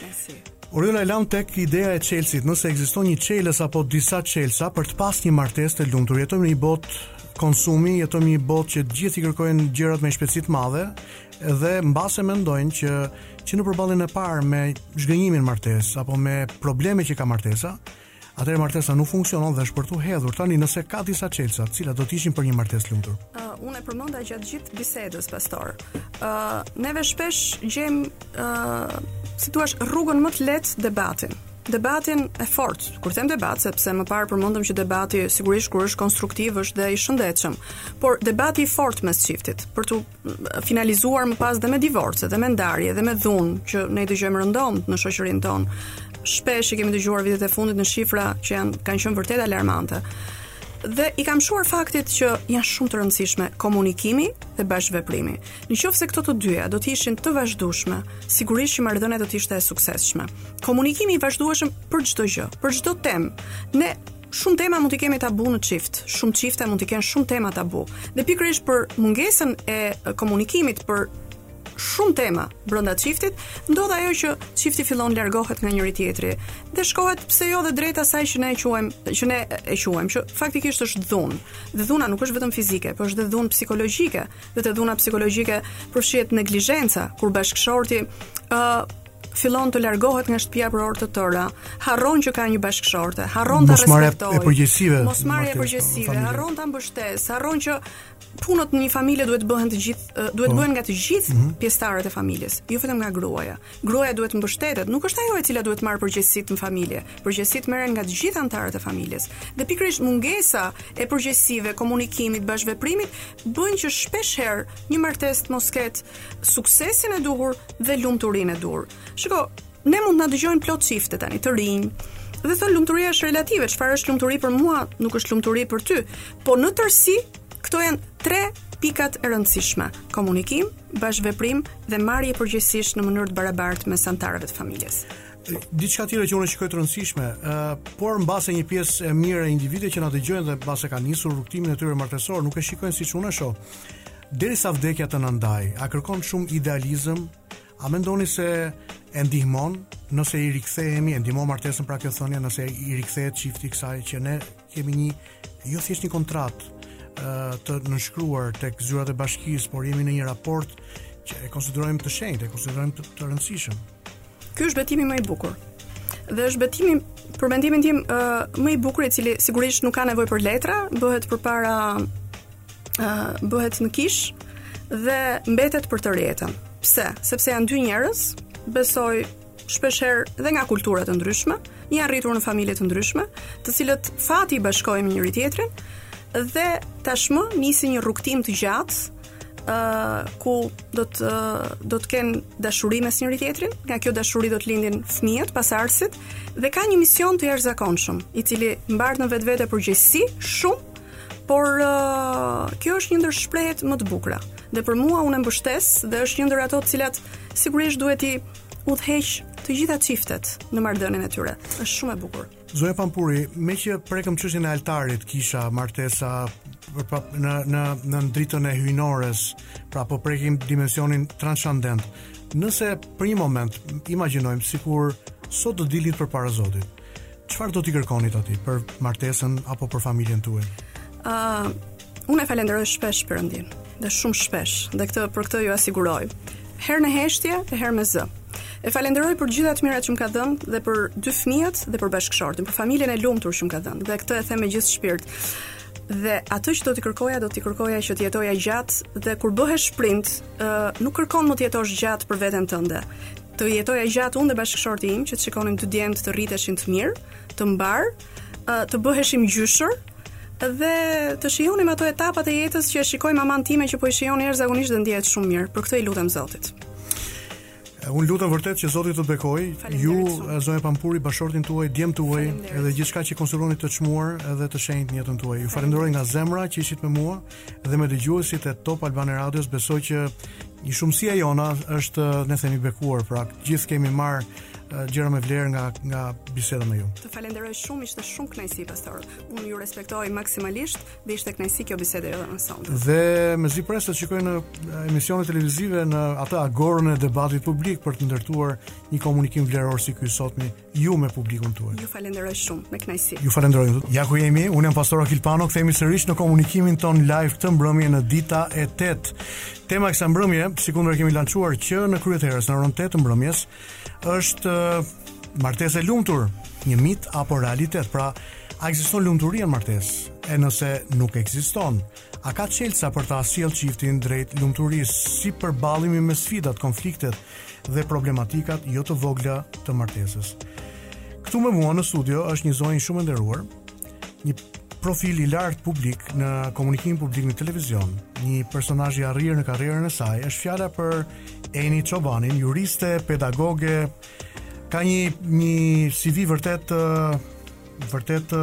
S2: Merci. Oriola e lamë tek ideja e çelësit, nëse ekziston një çelës apo disa çelësa për të pas një martesë të lumtur, jetojmë në një botë konsumi, jetojmë në një botë që të gjithë i kërkojnë gjërat me shpejtësi të madhe, Dhe mbase mendojnë që që në përballjen e parë me zhgënjimin në martesë apo me probleme që ka martesa, atëherë martesa nuk funksionon dhe është për t'u hedhur. Tani nëse ka disa çelësa, cilët do të ishin për një martesë të lumtur.
S3: Uh, unë e përmenda gjatë gjithë bisedës pastor. Ë uh, neve shpesh gjejmë ë uh, si thua rrugën më të lehtë debatin. Debatin e fortë, kur them debat, sepse më parë përmendëm që debati sigurisht kur është konstruktiv është dhe i shëndetshëm, por debati i fortë mes çiftit për të finalizuar më pas dhe me divorce, dhe me ndarje, dhe me dhunë që ne i dëgjojmë rëndom në shoqërinë tonë. Shpesh i kemi dëgjuar vitet e fundit në shifra që janë kanë qenë vërtet alarmante. Dhe i kam mëshuar faktit që janë shumë të rëndësishme komunikimi dhe bashkëveprimi. Në qoftë se këto të dyja do të ishin të vazhdueshme, sigurisht që marrëdhënia do të ishte e suksesshme. Komunikimi i vazhdueshëm për çdo gjë, për çdo temë. Ne Shumë tema mund t'i kemi tabu në çift. Shumë çifte mund t'i kenë shumë tema tabu. Dhe pikërisht për mungesën e komunikimit për shumë tema brenda çiftit, ndodh ajo që çifti fillon largohet nga njëri tjetri dhe shkohet pse jo dhe drejt asaj që ne e quajmë që ne e quajmë që faktikisht është dhunë. Dhe dhuna nuk është vetëm fizike, por është dhe dhunë psikologjike. Dhe te dhuna psikologjike përfshihet neglizhenca kur bashkëshorti ë uh, fillon të largohet nga shtëpia për orë të tëra, harron që ka një bashkëshorte, harron ta respektojë. Mos përgjegjësive. Mosmarrje e përgjegjësive, harron ta mbështesë, harron që punët në një familje duhet të bëhen të gjithë, duhet po. bëhen nga të gjithë mhm. pjesëtarët e familjes, jo vetëm nga gruaja. Gruaja duhet të mbështetet, nuk është ajo e cila duhet të marrë përgjegjësitë në familje. Përgjegjësitë merren nga të gjithë anëtarët e familjes. Dhe pikërisht mungesa e përgjegjësive, komunikimit, bashkëveprimit bëjnë që shpesh herë një martesë të mos ketë suksesin e duhur dhe lumturinë e duhur. Shiko, ne mund të na dëgjojnë plot çifte tani të rinj, dhe thonë lumturia është relative, çfarë është lumturi për mua, nuk është lumturi për ty. Po në tërësi, këto janë tre pikat e rëndësishme: komunikim, bashkëveprim dhe marrje përgjegjësish në mënyrë të barabartë mes anëtarëve të familjes.
S2: Diçka tjetër që unë shikoj të rëndësishme, ë por mbase një pjesë e mirë e individëve që na dëgjojnë dhe mbase kanë nisur rrugëtimin e tyre martesor, nuk e shikojnë siç unë e shoh. Derisa vdekja të na ndajë, a kërkon shumë idealizëm? A mendoni se e ndihmon nëse i rikthehemi, e ndihmon martesën pra kjo thënie nëse i rikthehet çifti kësaj që ne Kemi një jo thjesht një kontratë të nënshkruar tek zyrat e bashkisë, por jemi në një raport që e konsiderojmë të shenjtë, e konsiderojmë të, të rëndësishëm.
S3: Ky është betimi më i bukur. Dhe është betimi për mendimin tim uh, më i bukur i cili sigurisht nuk ka nevojë për letra, bëhet përpara uh, bëhet në kishë dhe mbetet për tërë jetën. Pse? Sepse janë dy njerëz, besoj shpeshherë dhe nga kultura të ndryshme, janë rritur në familje të ndryshme, të cilët fati i bashkon me njëri tjetrin dhe tashmë nisin një rrugtim të gjatë ë uh, ku do të uh, do të kenë dashuri mes njëri-tjetrit, nga kjo dashuri do të lindin fëmijët, pasardhësit dhe ka një mision të jashtëzakonshëm, i cili mbart në vetvete përgjegjësi shumë por uh, kjo është një ndër shprehjet më të bukura. Dhe për mua unë mbështes dhe është një ndër ato të cilat sigurisht duhet t'i udhëheqë të gjitha çiftet në marrëdhënien e tyre. Është shumë e bukur.
S2: Zonja Pampuri, meqë prekëm çështjen e altarit, kisha, martesa, pra, në, në, në dritën e hyjnores, pra po prekim dimensionin transcendent. Nëse për një moment, imagjinojmë, sikur sot të dilnit përpara Zotit, çfarë do t'i kërkonit atij për martesën apo për familjen tuaj?
S3: Uh, Unë e falenderoj shpesh Perëndinë, dhe shumë shpesh, dhe këtë për këtë jua siguroj. Herë në heshtje, e herë me zë. E falenderoj për të gjitha të mirat që më ka dhënë dhe për dy fëmijët dhe për bashkëshortin, për familjen e lumtur që më ka dhënë dhe këtë e them me gjithë shpirt. Dhe atë që do t'i kërkoja, do t'i kërkoja që të jetoja gjatë dhe kur bëhesh prind, uh, nuk kërkon më të jetosh gjatë për veten tënde. Të jetoja gjatë unë dhe bashkëshorti im që të shikonim djemtë të rriteshin të mirë, të mbarë, të bëheshim gjyshër dhe të shijonim ato etapat e jetës që e shikoj maman time që po i shijon jashtëzakonisht dhe ndjehet shumë mirë. Për këtë i lutem Zotit.
S2: Unë lutem vërtet që Zoti të të bekojë. Ju zonja Pampuri, bashkëshortin tuaj, djemtë tuaj, edhe gjithçka që konsideroni të çmuar edhe të shenjtë në jetën tuaj. Ju falenderoj nga zemra që ishit me mua. dhe me dëgjuesit e Top Albania Radios besoj që një shumësia jona është ne themi bekuar, pra gjithë kemi marrë gjëra me vlerë nga nga biseda me ju.
S3: Të falenderoj shumë, ishte shumë kënaqësi pastor. Unë ju respektoj maksimalisht dhe ishte kënaqësi kjo bisedë edhe sonte.
S2: Dhe mezi pres të shikoj në emisione televizive në atë agorën e debatit publik për të ndërtuar një komunikim vleror si ky i sotmi Ju me publikun tuaj.
S3: Ju falenderoj shumë, me kënaqësi.
S2: Ju falenderoj. Ja ku jemi. Unë jam Pastor Akil Pano, kthehemi sërish në komunikimin ton live këtë mbrëmje në dita e 8. Tema e kësaj mbrëmje, sikundër e kemi lançuar që në krye të herës në orën 8 të mbrëmjes, është uh, martesë e lumtur, një mit apo realitet. Pra, a ekziston lumturia në martesë? E nëse nuk ekziston, a ka çelësa për ta sjellë çiftin drejt lumturisë si përballemi me sfidat, konfliktet, dhe problematikat jo të vogla të martesës. Këtu me mua në studio është një zonjë shumë e nderuar, një profil i lartë publik në komunikimin publik në televizion, një personazh i arrirë në karrierën e saj, është fjala për Eni Çobanin, juriste, pedagoge, ka një një CV vërtet vërtet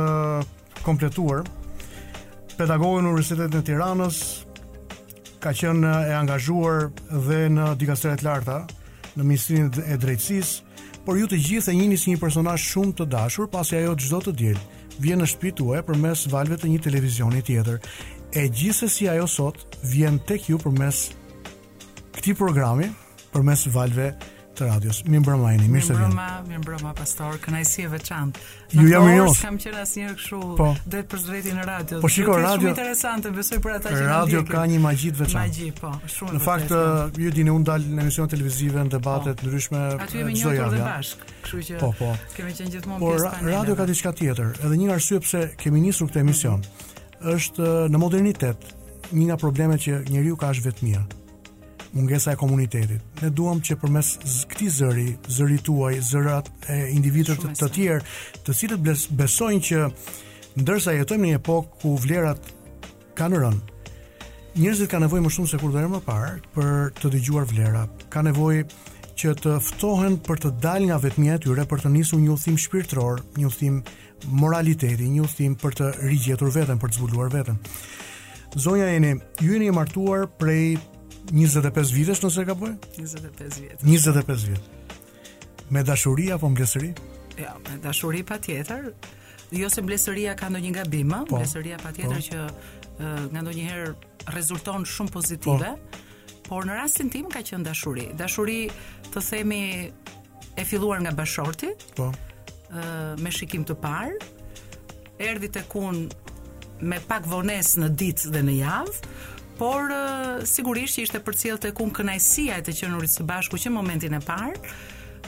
S2: të kompletuar. Pedagoge në Universitetin e Tiranës ka qenë e angazhuar dhe në dikastere të larta, në Ministrinë e Drejtësisë, por ju të gjithë e njihni si një personazh shumë të dashur, pasi ajo çdo të diel vjen në shtëpi tuaj përmes valëve të një televizioni tjetër. E gjithsesi ajo sot vjen tek ju përmes këtij programi përmes valëve të radios. Mirëmbrëma Eni, mirë se vjen.
S4: Mirëmbrëma, mirëmbrëma pastor, kënaqësi e veçantë.
S2: Ju jam mirënjohëse.
S4: Nuk kam qenë asnjëherë kështu
S2: po.
S4: drejtpërdrejt në radio.
S2: Po shiko radio.
S4: Është interesante, besoj për ata që
S2: radio ka një magji të veçantë.
S4: Magji, po, shumë.
S2: Në fakt, ju e dini unë dal në emisione televizive, në debate po. të ndryshme
S4: çdo javë. Aty bashkë, kështu që
S2: po, po.
S4: kemi qenë gjithmonë
S2: pjesë. Por radio ka diçka tjetër, edhe një arsye pse kemi nisur këtë emision. Është në modernitet një nga problemet që njeriu ka është vetmia. Mungesa e komunitetit. Ne duam që përmes këtij zëri, zëri tuaj, zërat e individëve të, të tjerë, të cilët besojnë që ndërsa jetojmë në një epokë ku vlerat kanë rënë, njerëzit kanë nevojë më shumë se kurdoherë më parë për të dëgjuar vlera. Ka nevojë që të ftohen për të dalë nga vetmia e tyre për të nisur një udhëtim shpirtëror, një udhëtim Moraliteti, një udhëtim për të rigjetur veten, për të zbuluar veten. Zonja Eni, ju jeni martuar prej 25 vitesh nëse s'gaboj?
S4: 25 vjet.
S2: 25 vjet. Me dashuri apo mblesëri?
S4: Jo, ja, me dashuri patjetër. Jo se mblesëria ka ndonjë gabim, po, mblesëria patjetër po. që ndonjëherë rezulton shumë pozitive. Po. Por në rastin tim ka qenë dashuri. Dashuri, të themi, e filluar nga bashkëshorti.
S2: Po.
S4: ë me shikim të parë. Erdhi tek unë me pak vonesë në ditë dhe në javë, por ë, sigurisht që ishte përcjellë tek unë kënaqësia e të qenurit së bashku që në momentin e parë.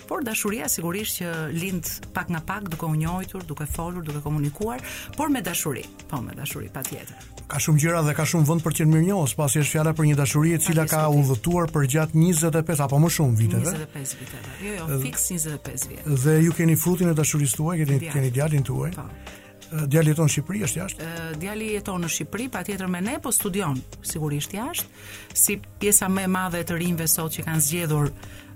S4: Por dashuria sigurisht që lind pak nga pak duke u njohur, duke folur, duke komunikuar, por me dashuri. Po, me dashuri patjetër.
S2: Ka shumë gjëra dhe ka shumë vend për të qenë mirënjohës, pasi është fjala për një dashuri e cila ka udhëtuar përgjatë 25 apo më shumë viteve.
S4: 25 viteve. Jo, jo, fiks 25 vjet.
S2: Dhe ju keni frutin e dashurisë tuaj, keni Djali. keni djalin tuaj. Po. Eh, Djali jeton në Shqipëri, është jashtë?
S4: Eh, Djali jeton në Shqipëri, patjetër me ne, po studion sigurisht jashtë. si pjesa më e madhe e të rinjve sot që kanë zgjedhur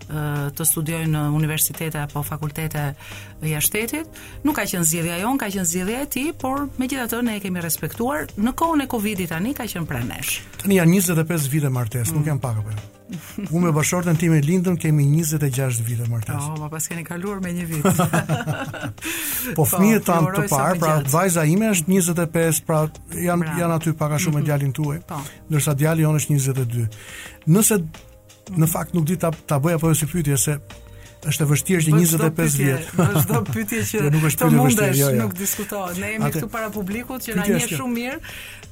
S4: të studiojnë në universitete apo fakultete jashtë shtetit. Nuk ka qenë zgjedhja jonë, ka qenë zgjedhja e tij, por megjithatë ne e kemi respektuar. Në kohën e Covidit tani ka qenë pranë nesh.
S2: Tani janë 25 vite martesë, mm. nuk janë pak apo jo? Unë me bashkëshorten time Lindën kemi 26 vite martesë.
S4: Po, oh, ma paskeni kaluar me një vit.
S2: po fëmijët
S4: po,
S2: tanë të parë, pra vajza ime është 25, pra janë
S4: pra.
S2: janë aty pak a shumë mm -hmm. djalin tuaj.
S4: Po.
S2: Ndërsa djali jonë është 22. Nëse në fakt nuk di a ta bëj apo jo si pyetje se është e vështirë që 25 vjet.
S4: Çdo pyetje që
S2: jo, nuk është pyetje
S4: e
S2: vështirë, jo, jo.
S4: nuk diskutohet. Ne jemi këtu para publikut që na njeh shumë mirë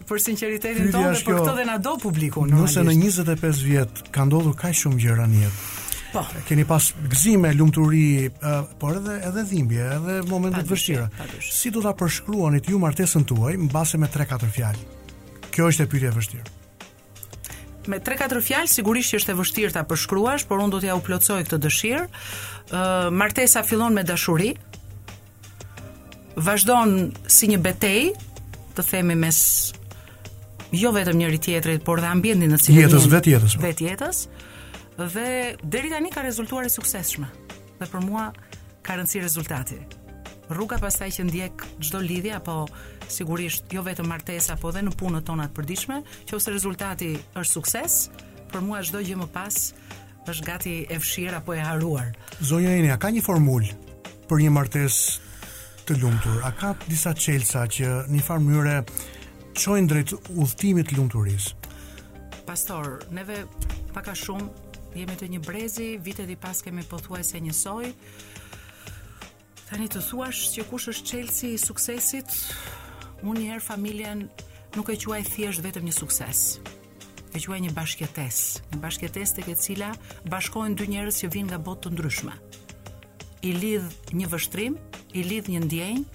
S4: për sinqeritetin tonë dhe për këtë dhe na do publiku.
S2: Nëse në 25 vjet ka ndodhur kaq shumë gjëra në jetë.
S4: Po.
S2: Keni pas gëzime, lumturi, uh, por edhe edhe dhimbje, edhe momente të vështira. Si do ta përshkruanit ju martesën tuaj mbase me 3-4 fjalë? Kjo është pyetje e vështirë.
S4: Me 3-4 fjalë sigurisht që është e vështirë ta përshkruash, por unë do t'jua plotësoj këtë dëshirë. Ë uh, martesa fillon me dashuri. Vazhdon si një betejë, të themi mes jo vetëm njëri-tjetrit, por dhe ambientit në të cilin
S2: jetës
S4: vetë
S2: jetës. Po.
S4: Vetë jetës. Dhe deri tani ka rezultuar e suksesshme. Dhe për mua ka rëndësi rezultati. Rruga pastaj që ndjek çdo lidhje apo sigurisht jo vetëm martesa, apo edhe në punët tona të përditshme, qoftë se rezultati është sukses, për mua çdo gjë më pas është gati e fshirë apo e harruar.
S2: Zonja Eni, a ka një formulë për një martesë të lumtur? A ka disa çelësa që në një farë mënyre çojnë drejt udhëtimit të lumturisë?
S4: Pastor, neve pak a shumë Jemi të një brezi, vitet i pas kemi pothuajse njësoj. Tani të thuash që kush është çelësi i suksesit, unë njëherë familjen nuk e quaj thjesht vetëm një sukses. E quaj një bashkëjetesë, një bashkëjetesë tek e cila bashkojnë dy njerës që vijnë nga botë të ndryshme. I lidh një vështrim, i lidh një ndjenjë,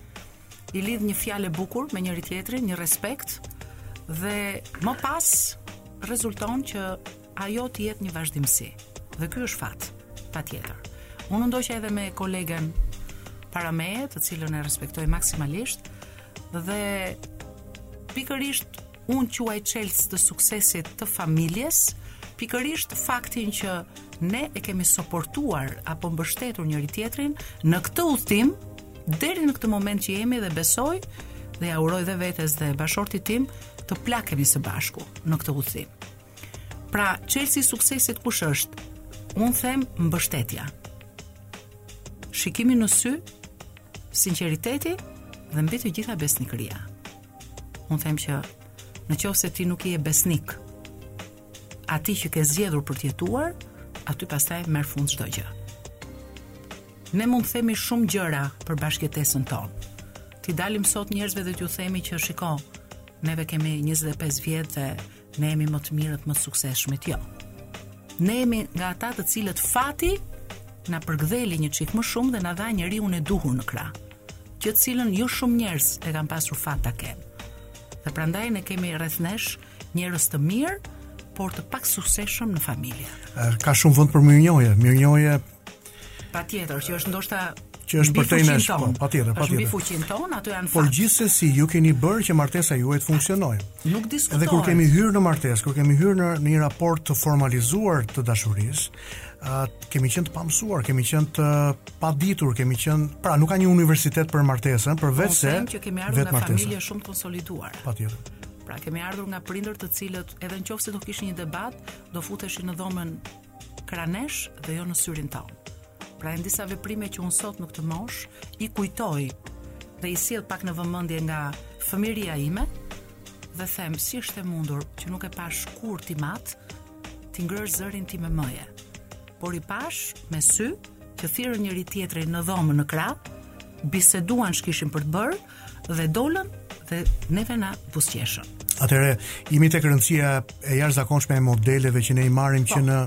S4: i lidh një fjalë e bukur me njëri-tjetrin, një respekt dhe më pas rezulton që ajo të jetë një vazhdimësi. Dhe ky është fat, patjetër. Unë ndoqa edhe me kolegen para meje, të cilën e respektoj maksimalisht dhe pikërisht unë quaj çelës të suksesit të familjes, pikërisht faktin që ne e kemi suportuar apo mbështetur njëri-tjetrin në këtë udhëtim deri në këtë moment që jemi dhe besoj dhe ia uroj dhe vetes dhe bashkëshortit tim të plakemi së bashku në këtë udhëtim. Pra, çelësi i suksesit kush është? Unë them mbështetja. Shikimi në sy, sinqeriteti dhe mbi të gjitha besnikëria. Unë them që në qoftë se ti nuk i je besnik atij që ke zgjedhur për të jetuar, aty pastaj merr fund çdo gjë. Ne mund të themi shumë gjëra për bashkëjetesën tonë. T'i dalim sot njerëzve dhe t'ju themi që shiko, neve kemi 25 vjet dhe Ne jemi më të mirët, më të suksesshmit, jo. Ne jemi nga ata të cilët fati na përkëdheli një çik më shumë dhe na dha njeriun e duhur në krah, gjë të cilën jo shumë njerëz e kanë pasur fat ta kenë. Dhe prandaj ne kemi rreth nesh njerëz të mirë, por të pasuksesshëm në familje.
S2: Ka shumë vend për mirënjohje, mirënjohje
S4: Patjetër që është ndoshta
S2: që është për
S4: të
S2: nesh, po, patjetër,
S4: patjetër. Mbi fuqinë tonë, ato janë
S2: Por gjithsesi ju keni bërë që martesa juaj të funksionojë.
S4: Nuk diskutohet.
S2: Dhe kur kemi hyrë në martesë, kur kemi hyrë në një raport të formalizuar të dashurisë, ë kemi qenë të pamësuar, kemi qenë të paditur, kemi qenë, pra nuk ka një universitet për martesën,
S4: përveçse që kemi ardhur nga familje shumë të konsoliduara.
S2: Patjetër.
S4: Pra kemi ardhur nga prindër të cilët edhe nëse do kishin një debat, do futeshin në dhomën Krah nesh dhe jo në syrin tonë. Pra janë disa veprime që unë sot në këtë moshë i kujtoj dhe i sjell pak në vëmendje nga fëmijëria ime dhe them si është e mundur që nuk e pashë kurrë tim atë t'i ngrejë zërin sime mëje por i pashë me sy që thirrën njëri-tjetrin në dhomën në krah biseduan ç'kishin për të bërë dhe dolën dhe neve na buzëqeshën.
S2: Atëherë jemi tek rëndësia e jashtëzakonshme e modeleve që ne i marrim po, që në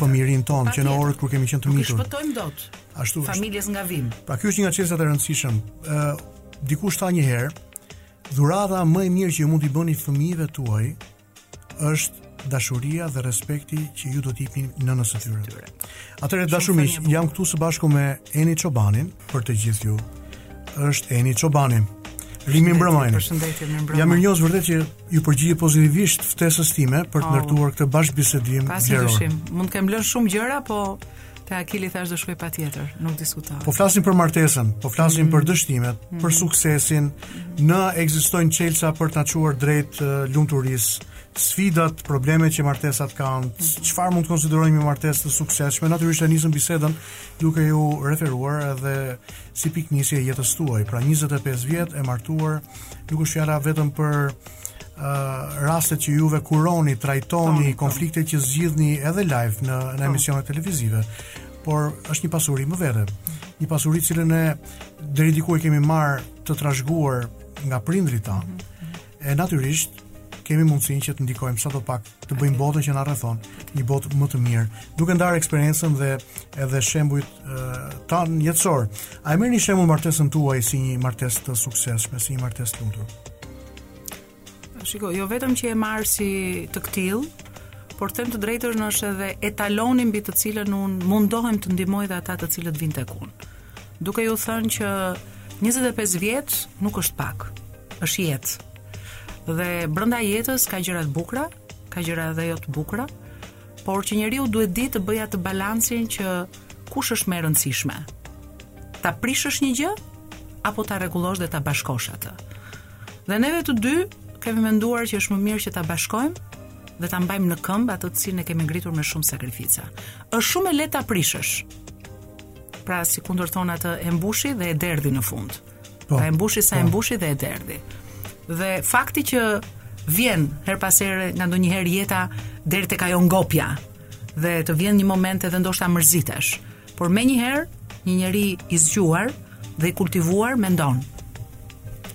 S2: fëmijërinë tonë, që në orët kur kemi qenë të mitur.
S4: Nuk i shpëtojmë dot.
S2: Ashtu është.
S4: Familjes nga vijmë.
S2: Pra ky është një nga çelësat e rëndësishëm. Ë dikush tha një herë, dhurata më e mirë që ju mund t'i bëni fëmijëve tuaj është dashuria dhe respekti që ju do të jepni nënës së tyre. Atëherë dashur miq, jam këtu së bashku me Eni Çobanin për të gjithë ju. Është Eni Çobani. Eni, mirëmbrëma.
S4: Përshëndetje, mirëmbrëma.
S2: Jam mirënjohës vërtet që ju përgjigjët pozitivisht ftesës time për të
S4: oh.
S2: ndërtuar këtë bashkëbisedim zemëror.
S4: Pasim, mund të kem lënë shumë gjëra, po Te Akili thashë do shkoj patjetër, nuk diskutohet.
S2: Po flasim për martesën, po flasim
S4: mm.
S2: për dështimet, mm. për mm-hmm. suksesin, në ekzistojnë çelësa për të çuar drejt uh, lumturisë, sfidat, problemet që martesat kanë,
S4: mm. Mm-hmm.
S2: çfarë mund të konsiderojmë një martesë të suksesshme, natyrisht e nisëm bisedën duke ju referuar edhe si pikënisje jetës tuaj, pra 25 vjet e martuar, nuk është fjala vetëm për uh, rastet që juve kuroni, trajtoni,
S4: ton, konflikte
S2: ton. që zgjidhni edhe live në në emisione televizive, por është një pasuri më vete. Një pasuri të cilën ne deri diku e kemi marrë të trashëguar nga prindërit tanë. Mm -hmm. E natyrisht kemi mundësinë që të ndikojmë sado pak të bëjmë botën që na rrethon, një botë më të mirë, duke ndarë eksperiencën dhe edhe shembujt tanë jetësorë. A e merrni shembull martesën tuaj si një martesë të suksesshme, si një martesë të lumtur?
S4: Shiko, jo vetëm që e marr si të këtillë, por them të drejtën është edhe etaloni mbi të cilën unë mundohem të ndihmoj dhe ata të cilët vijnë tek unë. Duke ju thënë që 25 vjet nuk është pak. Është jetë. Dhe brenda jetës ka gjëra të bukura, ka gjëra edhe jo të bukura, por që njeriu duhet të dijë të bëjë atë balancin që kush është më e rëndësishme. Ta prishësh një gjë apo ta rregullosh dhe ta bashkosh atë. Dhe neve të dy kemi menduar që është më mirë që ta bashkojmë dhe ta mbajmë në këmbë atë të cilën e kemi ngritur me shumë sakrifica. Është shumë e lehtë ta prishësh. Pra, sikundër thonë atë e mbushi dhe e derdhi në fund.
S2: Po.
S4: Pra e mbushi sa e
S2: po.
S4: mbushi dhe e derdhi. Dhe fakti që vjen herë pas here nga ndonjëherë jeta deri tek ajo ngopja dhe të vjen një moment edhe ndoshta mërzitesh. Por menjëherë, një njeri i zgjuar dhe i kultivuar mendon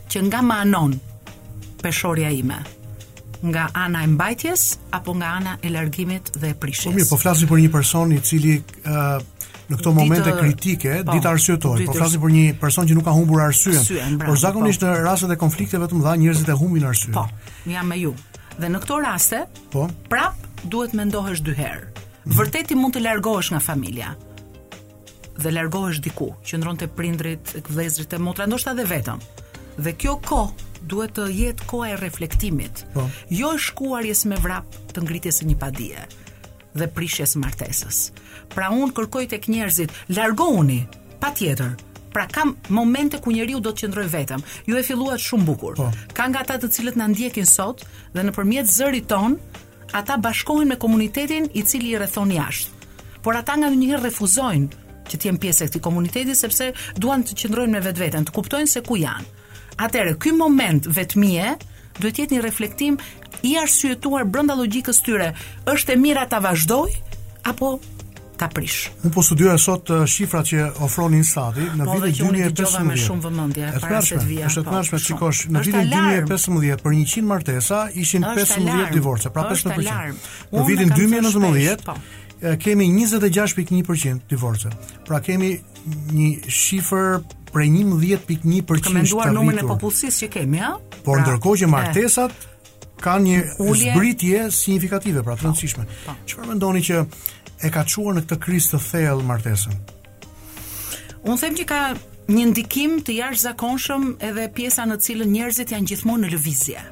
S4: që nga më anon peshorja ime. nga ana e mbajtjes apo nga ana e largimit dhe e prishjes.
S2: Po mirë, po flasim për një person i cili uh, në këto momente di të, kritike,
S4: po,
S2: di të arsyetojë,
S4: po
S2: flasim për një person që nuk ka humbur arsyen.
S4: arsyen
S2: por zakonisht
S4: po.
S2: në rastet e konflikteve të mëdha njerëzit e humbin arsyen.
S4: Po, jam me ju. Dhe në këto raste,
S2: po,
S4: prapë duhet të mendohesh dy herë. Mhm. Vërtet ti mund të largohesh nga familja. dhe largohesh diku, qëndron te prindrit, tek vëllezërit e motra, ndoshta edhe vetëm. Dhe kjo kohë duhet të jetë koha e reflektimit.
S2: Po.
S4: Jo e shkuarjes me vrap të ngritjes së një padie dhe prishjes së martesës. Pra unë kërkoj tek njerëzit, largohuni, patjetër. Pra ka momente ku njeriu do të qëndrojë vetëm. Ju e filluat shumë bukur.
S2: Po.
S4: Ka nga ata të cilët na ndjekin sot dhe nëpërmjet zërit tonë Ata bashkohen me komunitetin i cili i rrethon jashtë. Por ata nga ndonjëherë refuzojnë që të jenë pjesë e këtij komuniteti sepse duan të qëndrojnë me vetveten, të kuptojnë se ku janë. Atëherë, ky moment vetmie duhet të jetë një reflektim i arsyetuar brenda logjikës tyre. Është e mira ta vazhdoj apo ta prish.
S2: Unë po studioja sot uh, shifrat që ofron Instati në
S4: po,
S2: vitin 2015.
S4: Me shumë vëmendje para se të vija.
S2: Është
S4: po, e
S2: tmerrshme
S4: të
S2: shikosh në vitin 2015 për 100 martesa ishin 15 divorce, pra 15%.
S4: Në
S2: vitin 2019
S4: po.
S2: kemi 26.1% divorce. Pra kemi një shifër prej 11.1%
S4: të rritur.
S2: Kemi menduar
S4: numrin e popullsisë që kemi, ha?
S2: Por
S4: pra,
S2: ndërkohë që martesat kanë një zbritje signifikative, pra të rëndësishme.
S4: Po.
S2: Çfarë mendoni që e ka çuar në këtë krizë të thellë martesën?
S4: Unë them që ka një ndikim të jashtëzakonshëm edhe pjesa në të cilën njerëzit janë gjithmonë në lëvizje.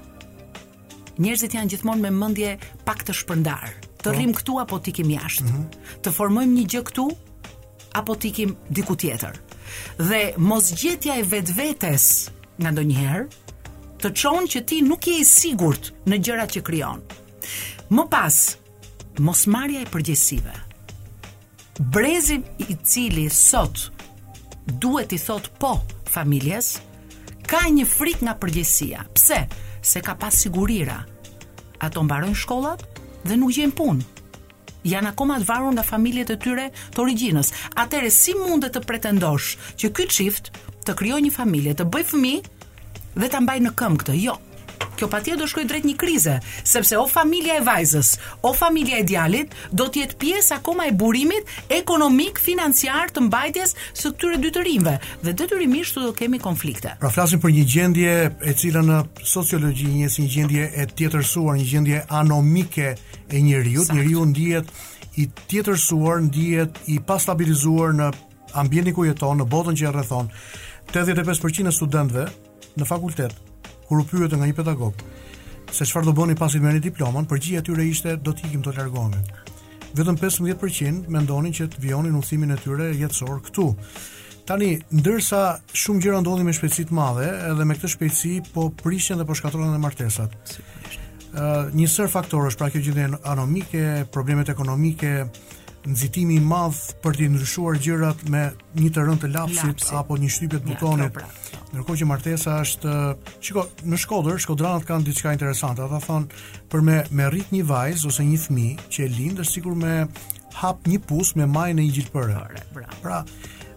S4: Njerëzit janë gjithmonë me mendje pak të shpërndarë. Të po. rrim këtu apo të ikim jashtë. Mm -hmm. Të formojmë një gjë këtu apo të ikim diku tjetër. Dhe mosgjetja e vetvetes nga ndonjëherë të çon që ti nuk je i sigurt në gjërat që krijon. Më pas, mosmarrja e përgjegjësive. Brezi i cili sot duhet t'i thotë po familjes, ka një frikë nga përgjegjësia. Pse? Se ka pasigurira. Ato mbarojnë shkollat dhe nuk gjejnë punë. janë akoma të varur nga familjet e tyre të origjinës. Atëherë si mundet të pretendosh që ky çift të krijojë një familje, të bëjë fëmijë dhe ta mbajë në këmbë këtë? Jo. Kjo patjetër do shkojë drejt një krize, sepse o familja e vajzës, o familja e djalit do të jetë pjesë akoma e burimit ekonomik, financiar të mbajtjes së këtyre dy të rinjve dhe detyrimisht do kemi konflikte.
S2: Pra flasim për një gjendje e cila në sociologji njihet si një gjendje e tjetërsuar, një gjendje anomike e
S4: njeriut,
S2: njeriu ndihet i tjetërsuar, ndihet i pastabilizuar në ambientin ku jeton, në botën që e rrethon. 85% e studentëve në fakultet, kur u pyetën nga një pedagog se çfarë do bëni pasi merrni diplomën, përgjigja e tyre ishte do të ikim të largohemi. Vetëm 15% mendonin që të vijonin udhëtimin e tyre jetësor këtu. Tani, ndërsa shumë gjëra ndodhin me shpejtësi të madhe, edhe me këtë shpejtësi po prishen dhe po shkatërrohen edhe martesat. një sërë faktorësh, pra kjo gjendje anomike, problemet ekonomike, nxitimi i madh për të ndryshuar gjërat me një të rënë të lapsit apo një shtypje të butonit.
S4: Pra.
S2: Ndërkohë që martesa është, shiko, në Shkodër, shkodranët kanë diçka interesante. Ata thonë për me rrit një vajzë ose një fëmijë që e lind është sikur me hap një pus me majën e një gjilpëre. Pra,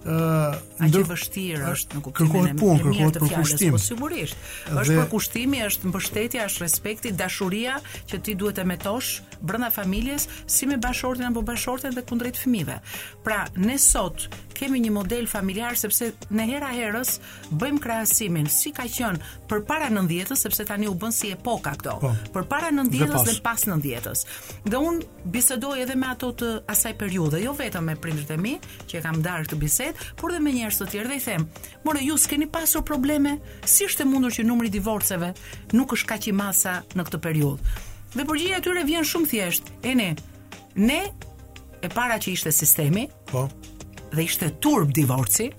S4: aq vështirë është në kuptimin
S2: kërkohet punë, kërkohet përkushtim.
S4: Po sigurisht. Është
S2: dhe...
S4: përkushtimi, është mbështetja, është respekti, dashuria që ti duhet ta emetosh brenda familjes si me bashkëshortin apo bashkëshorten dhe kundrejt fëmijëve. Pra, ne sot kemi një model familjar sepse ne hera herës bëjmë krahasimin si ka qenë përpara 90-s sepse tani u bënë si epoka këto.
S2: Po.
S4: Përpara 90-s dhe pas 90-s. Dhe un Bisedoj edhe me ata të asaj periudhe, jo vetëm me prindërit e mi, që e kam ndarë këtë bisedë, por dhe me njerëz të tjerë dhe i them, "More, ju s'keni pasur probleme? Si është e mundur që numri i divorceve nuk është kaq i madh sa në këtë periudhë?" Dhe përgjigja e tyre vjen shumë thjesht, "Eni, ne e para që ishte sistemi,
S2: po,
S4: dhe ishte turp divorci,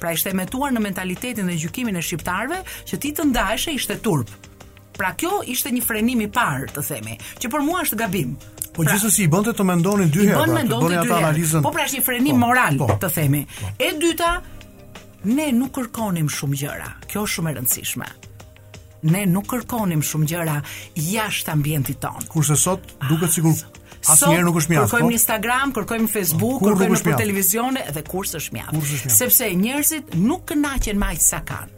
S4: pra ishte emetuar në mentalitetin dhe gjykimin e shqiptarëve që ti të ndaheshe ishte turp. Pra kjo ishte një frenim i parë, të themi, që për mua është gabim.
S2: Po pra, gjithsesi i bënte të mendonin dy herë, pra, të bënin
S4: atë
S2: analizën.
S4: Po pra është një frenim
S2: po,
S4: moral,
S2: po,
S4: të themi. Po. E dyta, ne nuk kërkonim shumë gjëra. Kjo është shumë e rëndësishme. Ne nuk kërkonim shumë gjëra jashtë ambientit tonë.
S2: Kurse sot duket ah, sikur asnjëherë nuk është mjaft.
S4: Kërkojmë në Instagram, kërkojmë në Facebook, kërkojmë
S2: nëpër
S4: televizione dhe kurrë s'është mjaft. Sepse njerëzit nuk kënaqen me aq sa kanë.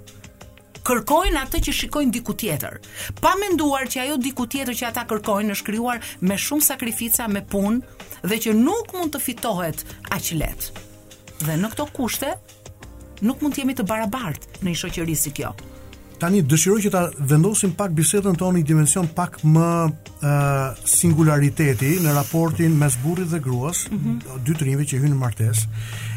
S4: kërkojnë atë që shikojnë diku tjetër, pa menduar që ajo diku tjetër që ata kërkojnë është krijuar me shumë sakrifica, me punë dhe që nuk mund të fitohet aq lehtë. Dhe në këto kushte nuk mund të jemi të barabartë në një shoqëri si kjo.
S2: Tani dëshiroj që ta vendosim pak bisedën tonë në një dimension pak më uh, singulariteti në raportin mes burrit dhe gruas, mm -hmm. dy trimëve që hynë në martesë,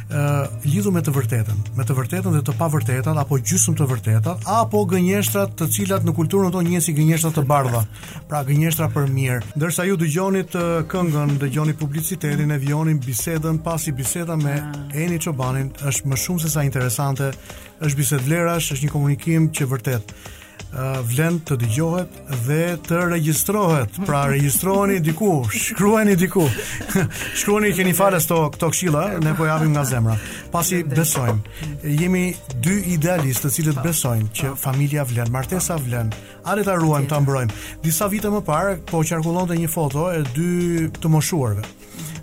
S2: uh, lidhur me të vërtetën, me të vërtetën dhe të pavërtetat apo gjysmë të vërtetat apo gënjeshtra të cilat në kulturën tonë njihen si gënjeshtra të bardha, pra gënjeshtra për mirë. Ndërsa ju dëgjoni këngën, dëgjoni publicitetin e vijoni bisedën pasi biseda me ah. Eni Çobanin është më shumë se sa interesante, është bisedë vlerash, është një komunikim që vërtet vlen të dëgjohet dhe të regjistrohet. Pra regjistroheni diku, shkruajeni diku. shkruajeni, i keni falas këto këshilla, ne po japim nga zemra. Pasi besojmë, jemi dy idealistë të cilët besojmë që familja vlen, martesa vlen. A le ta ruajmë, ta mbrojmë. Disa vite më parë po qarkullonte një foto e dy të moshuarve.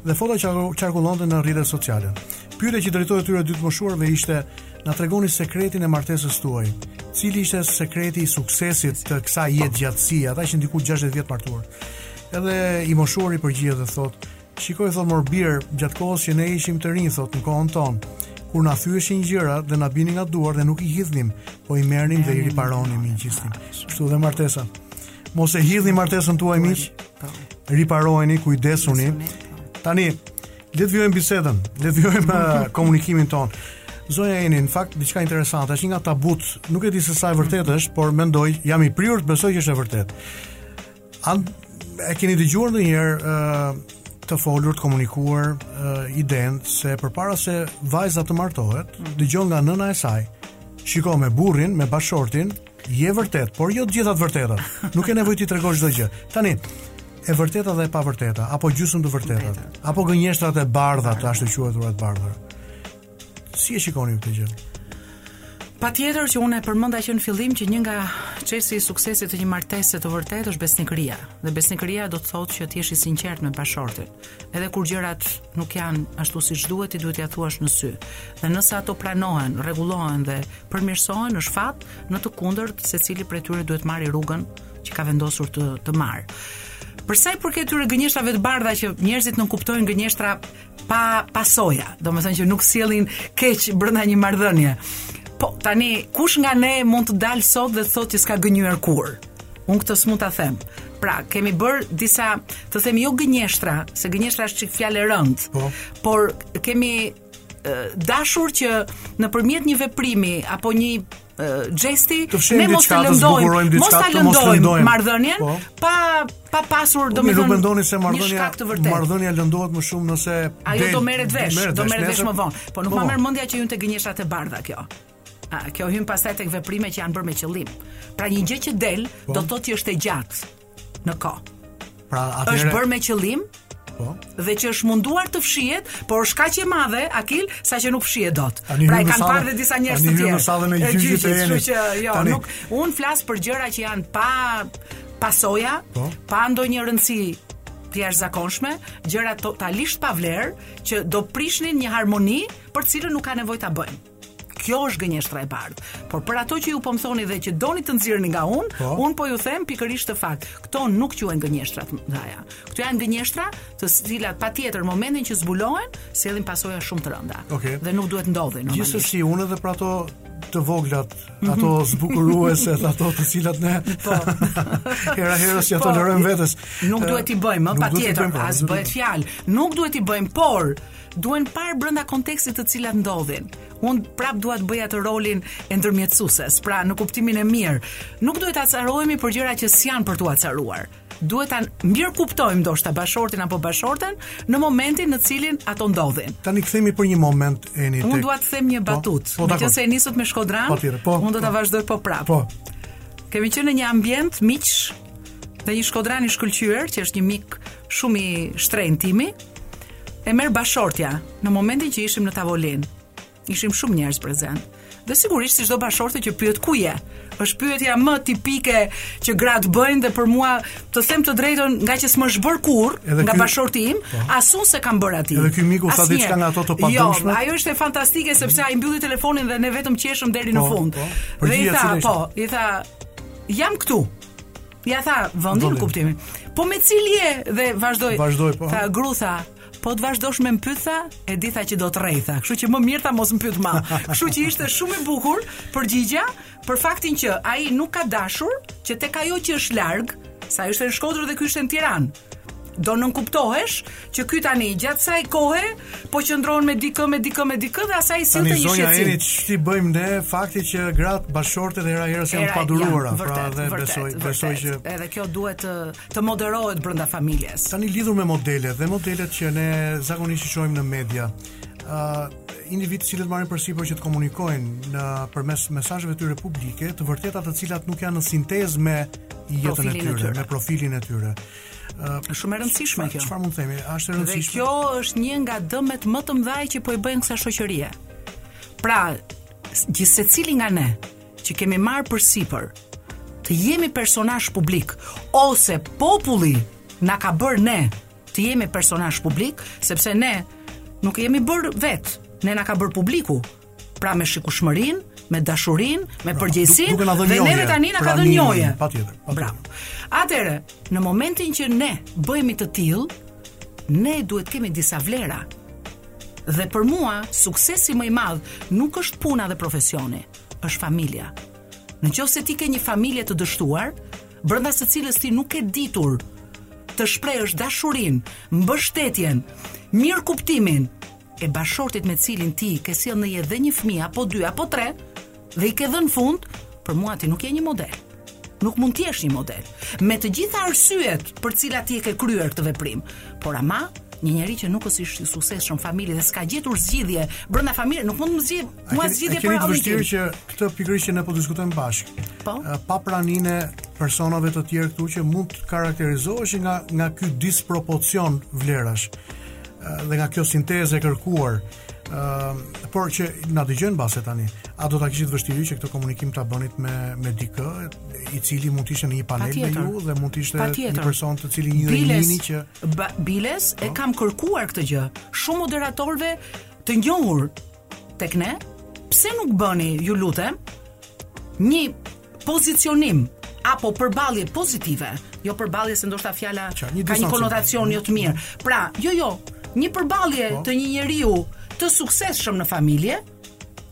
S2: dhe fotoja qarkullonte në rrjetet sociale. Pyetja që drejtohej këtyre dy të moshuarve ishte: "Na tregoni sekretin e martesës tuaj? Cili ishte sekreti i suksesit të kësaj jetëgjatësie, ata ishin diku 60 vjet martuar?" Edhe i moshuari përgjigjet dhe thotë: "Shiko thotë mor bir, gjatë kohës që ne ishim të rinj thotë në kohën tonë, kur na thyeshin gjëra dhe na binin nga duart dhe nuk i hidhnim, po i merrnim dhe i riparonim, i ngjisnim." Kështu dhe martesa. Mos e hidhni martesën tuaj miq. Po. Riparojeni, kujdesuni. Po. Tani, le të vijojmë bisedën, le të vijojmë uh, komunikimin tonë. Zonja Eni, në fakt diçka interesante, është një nga tabutë, nuk e di se sa e vërtetë është, por mendoj jam i prirur të besoj që është e vërtetë. A e keni dëgjuar ndonjëherë ë uh, të folur, të komunikuar uh, idenë se përpara se vajza të martohet, mm-hmm. dëgjon nga nëna e saj, shiko me burrin, me bashortin, Ji e vërtetë, por jo të gjitha të vërtetat. Nuk ke nevojë t'i tregosh çdo gjë. Tani, e vërteta dhe e pavërteta, apo gjysmë të vërtetat, apo gënjeshtrat e bardha, të ashtuquajtura të bardha. Si e shikoni këtë gjë?
S4: Patjetër që unë e përmenda që në fillim që një nga çelësat e suksesit të një martese të vërtetë është besnikëria. Dhe besnikëria do të thotë që të jesh i sinqertë me bashortin. Edhe kur gjërat nuk janë ashtu siç duhet, ti duhet t'ia thuash në sy. Dhe nëse ato pranohen, rregullohen dhe përmirësohen, është fat, në të kundërt, secili prej tyre duhet të marrë rrugën që ka vendosur të marrë. Për sa i përket këtyre gënjeshtrave të bardha që njerëzit nënkuptojnë gënjeshtra pa pasoja, domethënë që nuk sjellin keq brenda një marrëdhënie. Po, tani kush nga ne mund të dalë sot dhe të thotë që s'ka gënjyer kurrë? Unë këtë s'mund ta them. Pra, kemi bërë disa, të them jo gënjeshtra, se gënjeshtra është çik fjalë e rëndë.
S2: Po.
S4: Por kemi dashur që nëpërmjet një veprimi apo një gjesti ne mos të lëndojmë mos ta lëndojmë marrëdhënien
S2: po.
S4: pa pa pasur
S2: po,
S4: domethënë
S2: nuk mendoni se marrëdhënia marrëdhënia lëndohet më shumë nëse
S4: ajo do merret vesh do merret vesh më vonë po nuk
S2: po.
S4: ma merr mendja që ju të gënjeshtrat e bardha kjo A, kjo hyn pastaj tek veprimet që janë bërë me qëllim. Pra një gjë që del, po. do të thotë që është e gjatë në kohë.
S2: Pra atëherë është
S4: bërë me qëllim?
S2: Po.
S4: Dhe që është munduar të fshihet, por është kaq e madhe Akil, saqë nuk fshihet dot. Pra e kanë parë dhe disa njerëz të
S2: tjerë. Në sallën e gjyqit të jeni.
S4: Jo, jo,
S2: Tani.
S4: nuk unë flas për gjëra që janë pa pasoja,
S2: po.
S4: pa ndonjë rëndësi të jashtëzakonshme, gjëra totalisht pa vlerë që do prishnin një harmoni për të cilën nuk ka nevojë ta bëjmë. kjo është gënjeshtra e bardhë. Por për ato që ju po më thoni dhe që doni të nxirrni nga unë,
S2: po.
S4: unë po ju them pikërisht këtë fakt. Këto nuk quhen gënjeshtra të mëdha. Këto janë gënjeshtra të cilat patjetër momentin që zbulohen, sjellin pasoja shumë të rënda.
S2: Okay.
S4: Dhe nuk duhet ndodhin.
S2: Gjithsesi unë edhe për ato të voglat, mhm. ato mm -hmm. zbukuruese, ato të cilat ne
S4: po.
S2: hera herës ja po. tolerojmë vetes.
S4: Nuk duhet i bëjmë, patjetër,
S2: pra,
S4: as bëhet fjalë. Nuk duhet i bëjmë, por duhen parë brenda kontekstit të cilat ndodhin. Un prap dua të bëj atë rolin e ndërmjetësuses, pra në kuptimin e mirë. Nuk duhet të acarohemi për gjëra që s'janë për t'u acaruar. Duhet ta mirëkuptojmë ndoshta bashkëshortin apo bashkëshorten në momentin në cilin ato ndodhin.
S2: Tani kthehemi për një moment Eni tek.
S4: Un dua të them një
S2: po,
S4: batutë.
S2: Po, po,
S4: meqenëse e nisët me shkodran.
S2: Po, po,
S4: un do ta
S2: po.
S4: vazhdoj po prap.
S2: Po.
S4: Kemi qenë në një ambient miq dhe një shkodran i shkëlqyer, që është një mik shumë i shtrenjtë e merr bashkëshortja në momentin që ishim në tavolinë. Ishim shumë njerëz prezent. Dhe sigurisht si çdo bashkëshorte që pyet ku je. Është pyetja më tipike që gratë bëjnë dhe për mua, të them të drejtën, ngaqë s'më është bërë
S2: kurrë,
S4: nga
S2: ky...
S4: bashkëshorti im, po. as un s'ia kam bërë atij.
S2: Edhe ky miku tha diçka nga ato të jo, padumshme.
S4: Jo, ajo ishte fantastike sepse ai mbylli telefonin dhe ne vetëm qeshëm deri në
S2: po,
S4: fund.
S2: Po.
S4: Dhe i tha, po, i tha, jam këtu. Ja tha, vendin në kuptimin. Po me cilin je dhe vazhdoi.
S2: Vazhdoi, po.
S4: Tha, grua tha, po të vazhdosh me m'pyt tha, e di tha që do të rrej, tha. Kështu që më mirë tha mos m'pyt ma. Kështu që ishte shumë e bukur përgjigjja, për faktin që ai nuk ka dashur, që tek ajo që është larg, se ishte në Shkodër dhe ky ishte në Tiranë. do nënkuptohesh që ky tani gjatë kësaj kohe po qëndron me dikë me dikë me dikë dhe asaj
S2: i
S4: sjell një shqetësim.
S2: Tani zonja ç'i bëjmë ne faktit që gratë bashkëshortet hera herës janë
S4: të
S2: paduruara, pra dhe besoj besoj që
S4: edhe kjo duhet të të moderohet brenda familjes.
S2: Tani lidhur me modelet dhe modelet që ne zakonisht i shohim në media. individë të cilët marrin përsipër që të komunikojnë nëpërmes mesazheve të tyre publike, të vërteta të cilat nuk janë në sintezë me jetën e tyre,
S4: tyre,
S2: me profilin e tyre.
S4: Është shumë e rëndësishme kjo.
S2: Çfarë mund të themi? Është e rëndësishme.
S4: Dhe kjo është një nga dëmet më të mëdha që po i bëjnë kësaj shoqërie. Pra, gjithsecili nga ne që kemi marrë përsipër të jemi personazh publik ose populli na ka bërë ne Të jemi personazh publik, sepse ne nuk jemi bërë vetë, ne na ka bërë publiku. Pra me shikueshmërinë, me dashurinë, me
S2: pra, përgjegjësinë,
S4: dhe neve tani na ka dhënë njohje.
S2: Patjetër.
S4: Bravo. Atëherë, në momentin që ne bëhemi të tillë, ne duhet kemi disa vlera. Dhe për mua, suksesi më i madh nuk është puna dhe profesioni, është familja. Në qoftë se ti ke një familje të dështuar, brenda së cilës ti nuk ke ditur të shprehësh dashurinë, mbështetjen, mirëkuptimin e bashkëshortit me cilin ti ke sjellë në jetë dhe një fëmijë, apo dy, apo tre, dhe i ke dhënë fund, për mua ti nuk je një model. Nuk mund të jesh një model. Me të gjitha arsyet për cilat ti e ke kryer këtë veprim, por ama një njeri që nuk është i suksesshëm në familje dhe s'ka gjetur zgjidhje brenda familjes nuk mund të zgjidh Mua zgjidhje për
S2: Amerikën.
S4: Kemi
S2: që këtë pikërisht që ne po diskutojmë bashkë.
S4: Po.
S2: Pa praninë e personave të tjerë këtu që mund të karakterizoheshin nga nga ky disproporcion vlerash dhe nga kjo sintezë e kërkuar. Uh, por që na dëgjojnë mbase tani. A do ta kishit vështirë që këtë komunikim ta bënit me me dikë i cili mund të ishte në një panel me ju dhe mund të ishte një person të cilin ju
S4: e
S2: njihni që
S4: Biles e po. kam kërkuar këtë gjë. Shumë moderatorëve të njohur tek ne, pse nuk bëni, ju lutem, një pozicionim apo përballje pozitive, jo përballje se ndoshta fjala ka një konotacion jo të mirë. Pra, jo jo, një përballje
S2: po.
S4: të një njeriu të suksesshëm në familje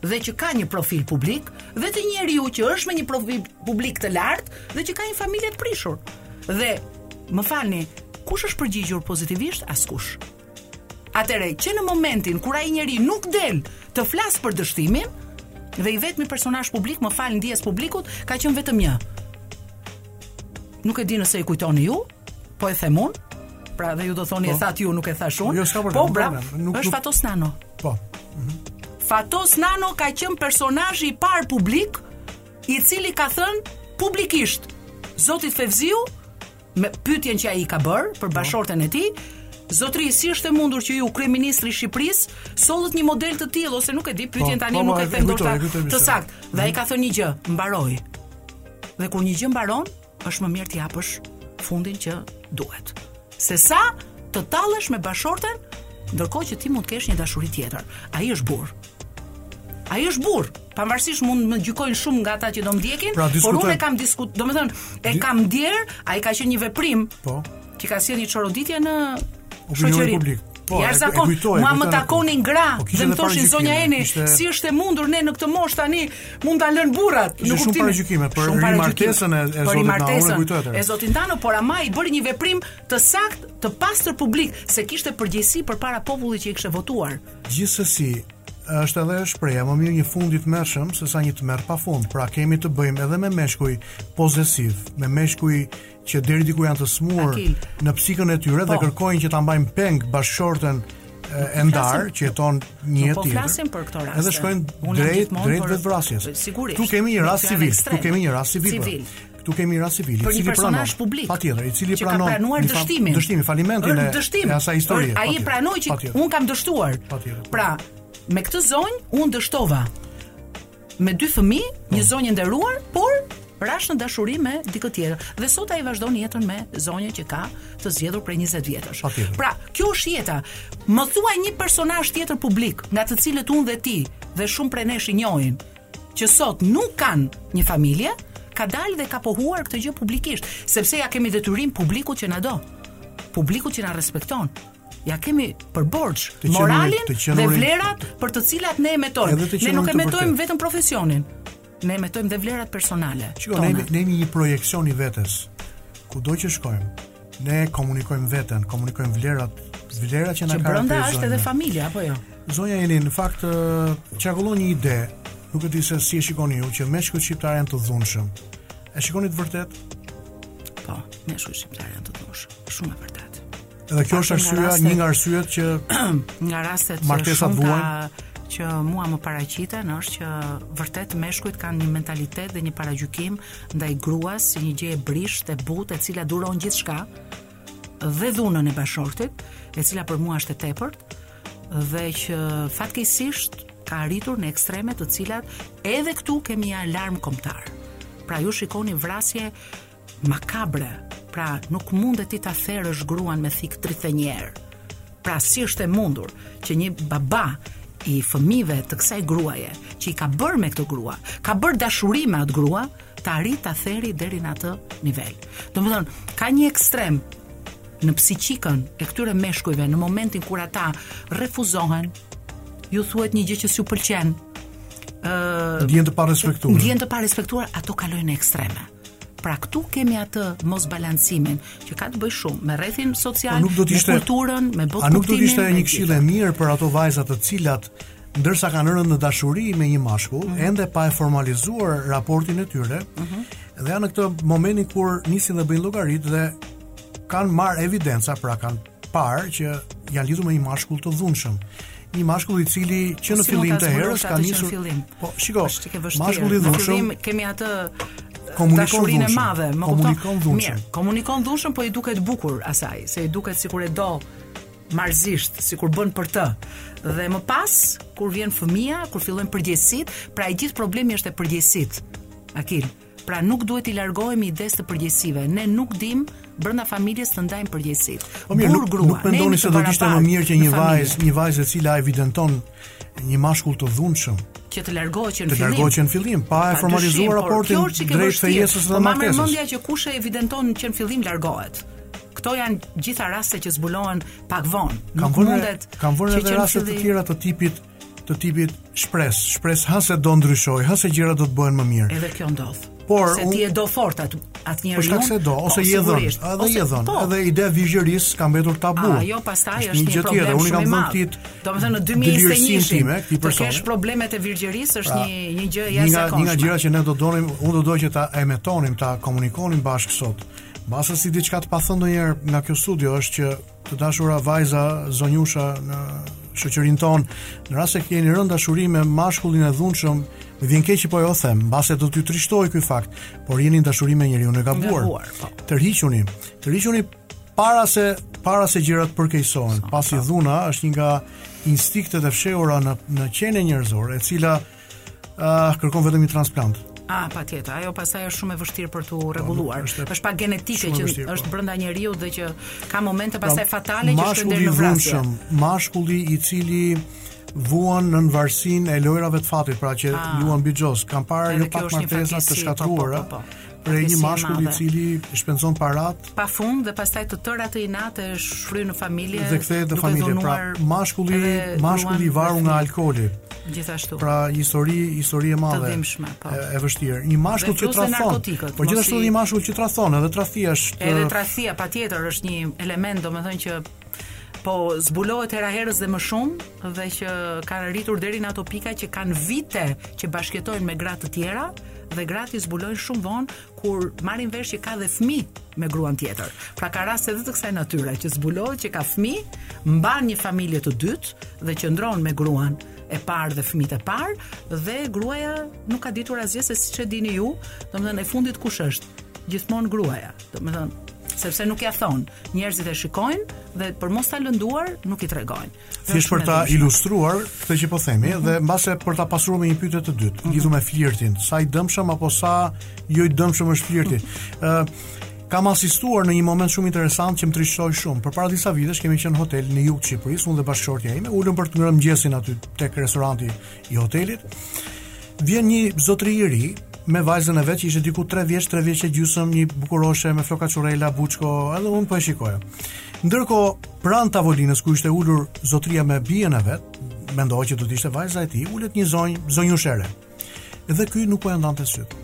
S4: dhe që ka një profil publik dhe të një njeriu që është me një profil publik të lartë dhe që ka një familje të prishur. Dhe më falni, kush është përgjigjur pozitivisht? Askush. Atëherë, që në momentin kur ai njeri nuk del të flasë për dështimin, dhe i vetmi personazh publik, më fal ndjesë publikut, ka qenë vetëm një. Nuk e di nëse e kujtoni ju, po e them unë. Pra dhe ju do thoni po. e thatë ju, nuk e thashë unë.
S2: Jo,
S4: po,
S2: pra, nuk,
S4: është Fatos Nano.
S2: Po. Mhm.
S4: Fatos Nano ka qenë personazhi i parë publik i cili ka thënë publikisht Zotit Fevziu me pyetjen që ai i ka bërë për po. bashkëshorten e tij, Zotri, si është e mundur që ju kryeministri i Shqipërisë sollët një model të tillë ose nuk e di, pyetjen
S2: po,
S4: tani
S2: po,
S4: nuk e them
S2: dot
S4: të saktë. Dhe ai mhm. ka thënë një gjë, mbaroi. Dhe kur një gjë mbaron, është më mirë t'i japësh fundin që duhet. Se sa të tallesh me bashkëshorten, ndërkohë që ti mund të kesh një dashuri tjetër. Ai është burrë. Ai është burrë. pavarësisht mund të më gjykojnë shumë nga ata që do më ndjekin,
S2: pra,
S4: por unë e kam diskut, domethënë e Di... kam ndier, ai ka qenë një veprim.
S2: Po.
S4: Që ka sjellë një çoroditje në shoqëri
S2: publik. Po,
S4: ja
S2: sa kon,
S4: mua më takonin gra,
S2: po,
S4: dhe më thoshin zonja Eni,
S2: ishte...
S4: si është e mundur ne në këtë moshë tani mund të na lënë
S2: burrat,
S4: në kuptimin.
S2: Shumë paragjykime, për
S4: shumë
S2: para martesën e,
S4: e
S2: zotit Nano,
S4: më
S2: kujtohet. E
S4: zotit Nano, por ama ai bëri një veprim të saktë, të pastër publik, se kishte përgjegjësi përpara popullit që e kishte votuar.
S2: Gjithsesi, Është edhe shprehja më mirë një fund i tmerrshëm se sa një tmerr pa fund. Pra kemi të bëjmë edhe me meshkuj posesivë, me meshkuj që deri diku janë të sëmurë
S4: Akil.
S2: në psikikën e tyre
S4: po.
S2: dhe kërkojnë që ta mbajnë peng bashkëshorten e ndarë që jeton një jetë
S4: po
S2: tjetër.
S4: Po flasim për këto raste.
S2: Edhe shkojnë drejt drejt vetëvrasjes.
S4: Sigurisht.
S2: Këtu kemi një rast civil, këtu kemi një rast civil. Pra.
S4: civil.
S2: Këtu kemi rast civil,
S4: për një personazh publik.
S2: Patjetër, i cili
S4: që
S2: pranon,
S4: ka pranuar dështimin.
S2: Dështimin, falimentin e,
S4: dështim.
S2: e asaj historie.
S4: Ai e pranoi që un kam dështuar.
S2: Patjetër.
S4: Pra, me këtë zonjë un dështova. Me dy fëmijë, një po. zonjë e nderuar, por rash në dashuri me dikë tjetër. Dhe sot ai vazhdon jetën me zonjën që ka të zgjedhur prej 20 vjetësh. Pra, kjo është jeta. Më thuaj një personazh tjetër publik, nga të cilët unë dhe ti dhe shumë prej nesh i njohim, që sot nuk kanë një familje, ka dalë dhe ka pohuar këtë gjë publikisht, sepse ja kemi detyrim publikut që na do. Publikut që na respekton. Ja kemi për borxh moralin dhe vlerat për të cilat ne emetojmë. Ne nuk emetojmë vetëm profesionin. Ne emetojmë dhe vlerat personale.
S2: Shiko, ne ne jemi një projeksion i vetes. Kudo që shkojmë, ne komunikojmë veten, komunikojmë vlerat, vlerat që na
S4: karakterizojnë.
S2: Që
S4: brenda është edhe familja apo jo?
S2: Zonja Elin, në fakt qarkullon një ide, nuk e di se si e shikoni ju që meshkujt shqiptarë janë të dhunshëm. E shikoni të vërtet?
S4: Po, meshkujt shqiptarë janë të dhunshëm, shumë e vërtet.
S2: Dhe kjo është arsyeja, një nga arsyet që
S4: nga rastet
S2: që
S4: shumë ka që mua më paraqiten është që vërtet meshkujt kanë një mentalitet dhe një paragjykim ndaj gruas si një gjë e brishtë, e butë, e cila duron gjithçka dhe dhunën e bashkëshortit, e cila për mua është e tepërt, dhe që fatkeqësisht ka arritur në ekstreme të cilat edhe këtu kemi alarm kombëtar. Pra ju shikoni vrasje makabre. Pra nuk mund ti ta therësh gruan me thikë 31 herë. Pra si është e mundur që një baba i fëmijëve të kësaj gruaje që i ka bërë me këtë grua, ka bërë dashuri me atë grua, të arrijë ta theri deri në atë nivel. Domethënë, ka një ekstrem në psikikën e këtyre meshkujve në momentin kur ata refuzohen, ju thuhet një gjë që s'ju pëlqen. ë
S2: uh, Ndihen të parespektuar.
S4: Ndihen të parespektuar, ato kalojnë në ekstreme. Pra këtu kemi atë mosbalancimin që ka të bëjë shumë me rrethin social, me kulturën, me botën.
S2: A nuk do të ishte një këshillë e mirë për ato vajza të cilat ndërsa kanë rënë në dashuri me një mashkull,
S4: mm -hmm.
S2: ende pa e formalizuar raportin e tyre. Mm -hmm. Dhe janë në këtë momentin kur nisin dhe bëjnë llogaritë dhe kanë marrë evidenca, pra kanë parë që janë lidhur me një mashkull të dhunshëm. Një mashkull i cili që në fillim të herës ka nisur Po, shiko, mashkulli i dhunshëm.
S4: Në fillim kemi atë dashurinë e madhe, më kupton?
S2: Komunikon dhunshëm.
S4: Mirë, komunikon dhunshëm, po i duket bukur asaj, se i duket sikur e do Marrëzisht, sikur bën për të. Dhe më pas, kur vjen fëmija, kur fillojnë përgjegjësitë, pra i gjithë problemi është te përgjegjësitë. Akil, pra nuk duhet t'i largohemi idesë të përgjegjësive. Ne nuk dimë brenda familjes të ndajmë përgjegjësitë.
S2: Po mirë, nuk, nuk mendoni se do të ishte më mirë që një vajzë, një vajzë e cila evidenton një mashkull të dhunshëm
S4: që të largohej që në fillim.
S2: Të largohej që në fillim, pa e formalizuar raportin drejt fejesës dhe martesës.
S4: Po mendja që kush e evidenton që në fillim largohet. Këto janë të gjitha raste që zbulohen pak vonë.
S2: Kam vënë kam vënë edhe raste të tjera të tipit të tipit shpresë, shpresë ha se do ndryshojë, ha se gjërat do të bëhen më mirë.
S4: Edhe kjo ndodh.
S2: Por
S4: se ti e do fort atë atë njeriu.
S2: Po shkak se e do ose po, i je dhënë, edhe i je dhënë,
S4: po.
S2: edhe ideja e virgjërisë ka mbetur tabu.
S4: Ah, jo, pastaj është një
S2: gjë tjetër. Unë kam thënë ti.
S4: Domethënë në 2021
S2: ti person.
S4: Të kesh problemet e virgjërisë është
S2: pra,
S4: një një gjë
S2: e jashtëzakonshme. Një nga gjërat që ne do donim, unë do doja që ta emetonim, ta komunikonim bashkë sot. Mbase si diçka të pathënë ndonjëherë nga kjo studio është që Të dashura vajza, zonjusha në shoqërinë tonë, në rast se keni rënë në dashuri me mashkullin e dhunshëm, më vjen keq që po jua them, mbase do t'ju trishtojë ky fakt, por jeni në dashuri me njeriun e gabuar.
S4: Po.
S2: Tërhiquni, tërhiquni para se para se gjërat përkeqësohen, pasi dhuna është një nga instinktet e fshehura në në qenien njerëzore, e cila Ah, kërkon vetëm një transplant.
S4: Ah, patjetër. Ajo pastaj është shumë e vështirë për t'u po, rregulluar.
S2: Është,
S4: është
S2: pak gjenetike
S4: që
S2: vështirë,
S4: është po. brenda njeriut dhe që ka momente pra, pastaj fatale që
S2: shkojnë
S4: në vrasje.
S2: Mashkulli i cili vuan nën varësinë e lojrave të fatit, pra që ah. luan bixhos. Kam parë jo pak martesa të shkatërruara.
S4: Po, po, po, po.
S2: Për një mashkull i cili shpenzon paratë
S4: pa fund dhe pastaj të tëra inatet i shfryn në familje
S2: dhe kthehet në familje. Pra, mashkulli, mashkulli i varur nga alkooli.
S4: Gjithashtu.
S2: Pra, histori, histori e madhe.
S4: Të po.
S2: E, e vështirë. Një mashkull që
S4: tradhton.
S2: Po gjithashtu një mashkull që tradhton, edhe tradhtia është.
S4: Edhe tradhtia patjetër është një element, domethënë që po zbulohet hera herës dhe më shumë, dhe që kanë arritur deri në ato pika që kanë vite që bashkëjetojnë me gra të tjera dhe gratë i zbulojnë shumë vonë kur marrin vesh që ka dhe fëmijë me gruan tjetër. Pra ka raste edhe të kësaj natyre që zbulohet që ka fëmijë, mban një familje të dytë dhe qëndron me gruan e parë dhe fëmijët e parë dhe gruaja nuk ka ditur asgjë se siç e dini ju, domethënë e fundit kush është? Gjithmonë gruaja. Domethënë sepse nuk ia thonë. Njerëzit e shikojnë dhe për mos ta lënduar nuk i tregojnë.
S2: Thjesht për ta ilustruar këtë që po themi mm -hmm. dhe mbase për ta pasuruar me një pyetje të dytë, mm -hmm. lidhur me flirtin, sa i dëmshëm apo sa jo i dëmshëm është flirti. Ë mm -hmm. uh, kam asistuar në një moment shumë interesant që më trishtoi shumë. Përpara disa vitesh kemi qenë në një hotel në jug të Shqipërisë, unë dhe bashkëshortja ime, ulemi për të ngrënë mëngjesin aty tek restoranti i hotelit. Vjen një zotëri i ri, me vajzën e vet që ishte diku 3 vjeç, 3 vjeç e gjysëm, një bukuroshe me flokë kaçurrela, buçko, edhe unë po e shikoja. Ndërkohë Pranë tavolinës ku ishte ulur zotria me bijën e vet, mendova që do të ishte vajza e tij, ulet një zonjë, zonjushë e re. Dhe ky nuk po ia ndante sytë.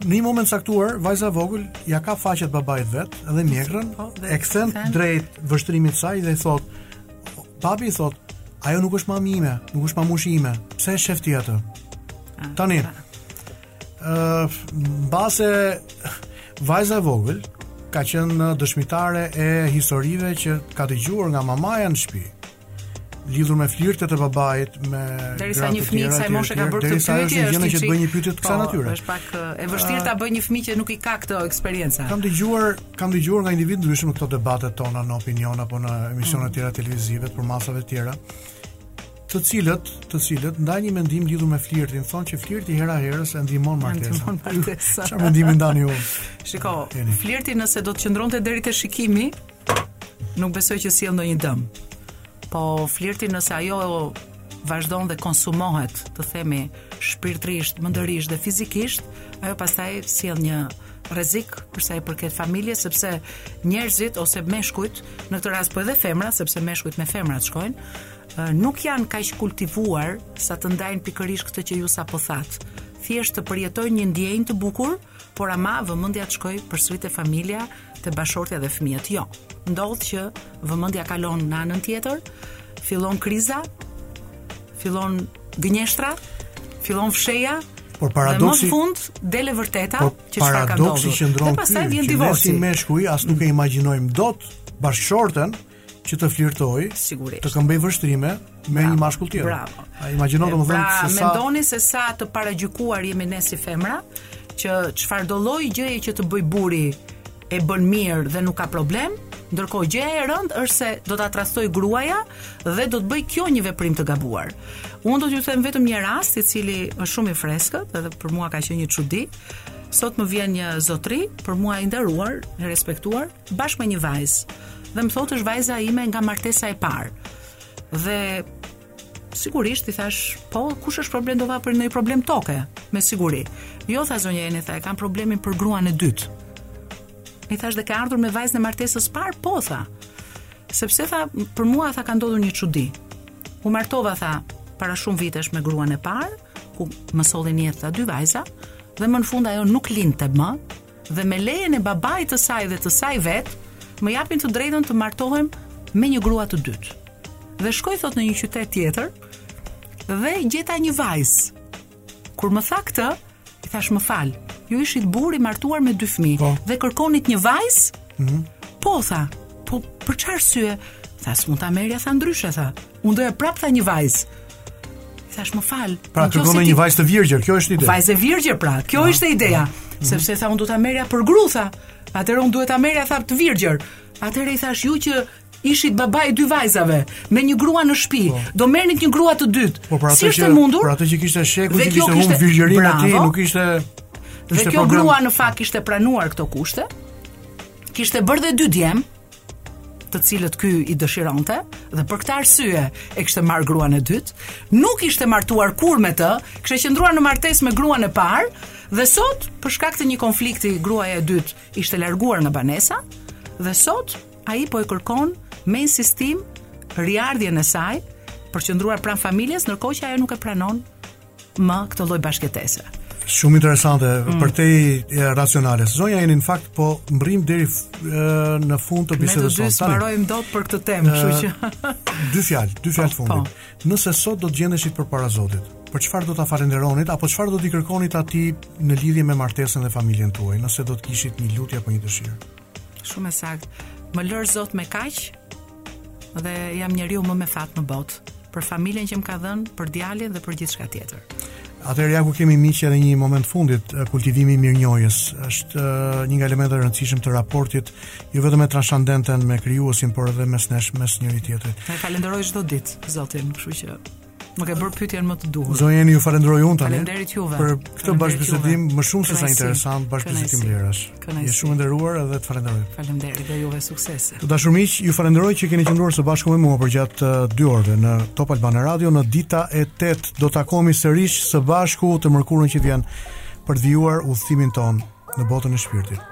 S2: Në një moment të caktuar, vajza e vogël ia kap faqet babait të vet dhe mjekrën,
S4: po,
S2: e kthen drejt vështrimit të saj dhe i thotë: "Babi i thotë, ajo nuk është mami ime, nuk është mamushi ime. Pse e shef ti atë?" Ah, Tani, pra. Ëh, mbase vajza e vogël ka qenë dëshmitare e historive që ka dëgjuar nga mamaja në shtëpi lidhur me flirtet e babait me
S4: derisa një fëmijë
S2: i
S4: kësaj moshe ka bërë këtë pyetje
S2: është gjë që të bëjë një pyetje të kësaj
S4: po,
S2: natyre
S4: është pak e vështirë ta bëjë një fëmijë që nuk i ka këtë eksperiencë
S2: kam dëgjuar kam dëgjuar nga individë të ndryshëm në këto debatet tona në opinion apo në emisione të tjera televizive personazhe të tjera të cilët, të cilët ndajnë një mendim lidhur me flirtin, thonë që flirti hera herës e ndihmon martesën. Çfarë mendimi ndani ju?
S4: Shiko, flirti nëse do të qëndronte deri te shikimi, nuk besoj që sjell ndonjë dëm. Po flirti nëse ajo vazhdon dhe konsumohet, të themi, shpirtërisht, mendërisht dhe fizikisht, ajo pastaj sjell një rrezik për sa i përket familjes sepse njerëzit ose meshkujt në këtë rast po edhe femrat sepse meshkujt me femrat shkojnë nuk janë kaq të kultivuar sa të ndajnë pikërisht këtë që ju sapo thatë. Thjesht të përjetojnë një ndjenjë të bukur, por ama vëmendja të shkojë përsëri te familja te bashkëshortja dhe fëmijët. Jo, ndodh që vëmendja kalon në anën tjetër, fillon kriza, fillon gënjeshtra, fillon fshehja,
S2: Por paradoksi
S4: në fund del e
S2: vërteta
S4: që çfarë ka ndodhur.
S2: Paradoksi
S4: qëndron
S2: këtu.
S4: Pastaj vjen
S2: divorci. Ne si meshkuj as nuk e imagjinojmë dot bashkëshorten që të flirtojë,
S4: sigurisht.
S2: Të këmbejë vështrime me një mashkull tjetër.
S4: Bravo.
S2: Pa imagjino domethënë
S4: pra,
S2: se sa
S4: mendoni se sa të paragjykuara jemi ne si femra, që çfarëdo lloj gjëje që të bëjë burri e bën mirë dhe nuk ka problem, ndërkohë gjëja e rëndë është se do ta tradhtojë gruaja dhe do të bëjë kjo një veprim të gabuar. Unë do t'ju them vetëm një rast i cili është shumë i freskët, edhe për mua ka qenë një çudi. Sot më vjen një zotri, për mua i nderuar, i respektuar, Bashkë me një vajzë. Dhe më thotë është vajza ime nga martesa e parë. Dhe sigurisht i thashë, po, kush është problemi do ketë për një problem toke, me siguri. Jo, tha zonja Eni, tha, e kam problemin për gruan e dytë. I thashë dhe ke ardhur me vajzën e martesës së parë, po, tha. Sepse, tha, për mua, tha, ka ndodhur një çudi. U martova, tha, para shumë vitesh me gruan e parë, ku më solli në jetë, tha, dy vajza, dhe më në fund ajo nuk lindte më, dhe me lejen e babait të saj dhe të saj vetë, më japin të drejtën të martohem me një grua të dytë. Dhe shkoj thotë në një qytet tjetër dhe gjeta një vajzë. Kur më tha këtë, i thashë më fal, ju ishit burrë i martuar me dy fëmijë
S2: po.
S4: dhe kërkonit një vajzë? Mm -hmm. Po tha, po për çfarë arsye? Tha s'mund ta merrja tha ndryshe tha. Unë doja prap tha një vajzë. I thashë më fal.
S2: Pra kërkon një vajzë të virgjër, kjo është ideja.
S4: Vajzë e virgjër pra, kjo no. ishte ideja, no. Mhm. sepse tha unë do ta merrja për grua tha. Atëherë unë duhet ta merrja tha të virgjër. Atëherë i thashë ju që ishit baba i dy vajzave me një grua në shtëpi. Po. Do merrnit një grua të dytë.
S2: Po, pra
S4: si është e mundur?
S2: Për atë që kishte sheku, që kishte
S4: humbur
S2: virgjërinë aty, nuk ishte
S4: Dhe kjo grua në fakt kishte pranuar këto kushte. Kishte bërë dhe dy djem, të cilët ky i dëshironte dhe për këtë arsye e kishte marrë gruan e dytë, nuk ishte martuar kurrë me të, kishte qëndruar në martesë me gruan e parë dhe sot për shkak të një konflikti gruaja e dytë ishte larguar nga banesa dhe sot ai po e kërkon me insistim riardhjen e saj për qëndruar pranë familjes, ndërkohë që ajo nuk e pranon më këtë lloj bashkëjetese.
S2: Shumë interesante,
S4: mm.
S2: përtej e, racionale. Zonja Jeni në fakt po mbërrijmë deri në fund të bisedës sonë. Ne
S4: s'do të mbarojmë dot për këtë temë, kështu që.
S2: dy fjalë, dy fjalë
S4: po,
S2: fundit. Po. Nëse sot do të gjendeshit përpara Zotit, për çfarë do ta falënderonit apo çfarë do t'i kërkonit atij në lidhje me martesën dhe familjen tuaj, nëse do të kishit një lutje apo një dëshirë?
S4: Shumë e saktë. Më lër Zot me kaq, dhe jam njeriu më me fat në botë për familjen që më ka dhënë, për djalin dhe për gjithçka tjetër.
S2: Atëherë ja ku kemi miq edhe një moment fundit, kultivimi i mirënjohjes është një nga elementët e rëndësishëm të raportit, jo vetëm me transcendentin, me krijuesin, por edhe mes nesh, mes njëri tjetrit.
S4: E falënderoj çdo ditë Zotin, kështu që Më ke bërë pyetjen më të duhur.
S2: Zonja Jeni ju falënderoj unë tani.
S4: Faleminderit juve.
S2: Për këtë bashkëbisedim më shumë se sa interesant, bashkëbisedim lirash. Shumë e nderuar edhe të falënderoj.
S4: Faleminderit dhe juve suksese.
S2: Të dashur miq, ju falënderoj që keni qëndruar së bashku me mua përgjatë 2 uh, orëve në Top Albania Radio në Dita e 8 do të takohemi sërish së bashku të mërkurën që vjen për të vijuar udhëtimin tonë në botën e shpirtit.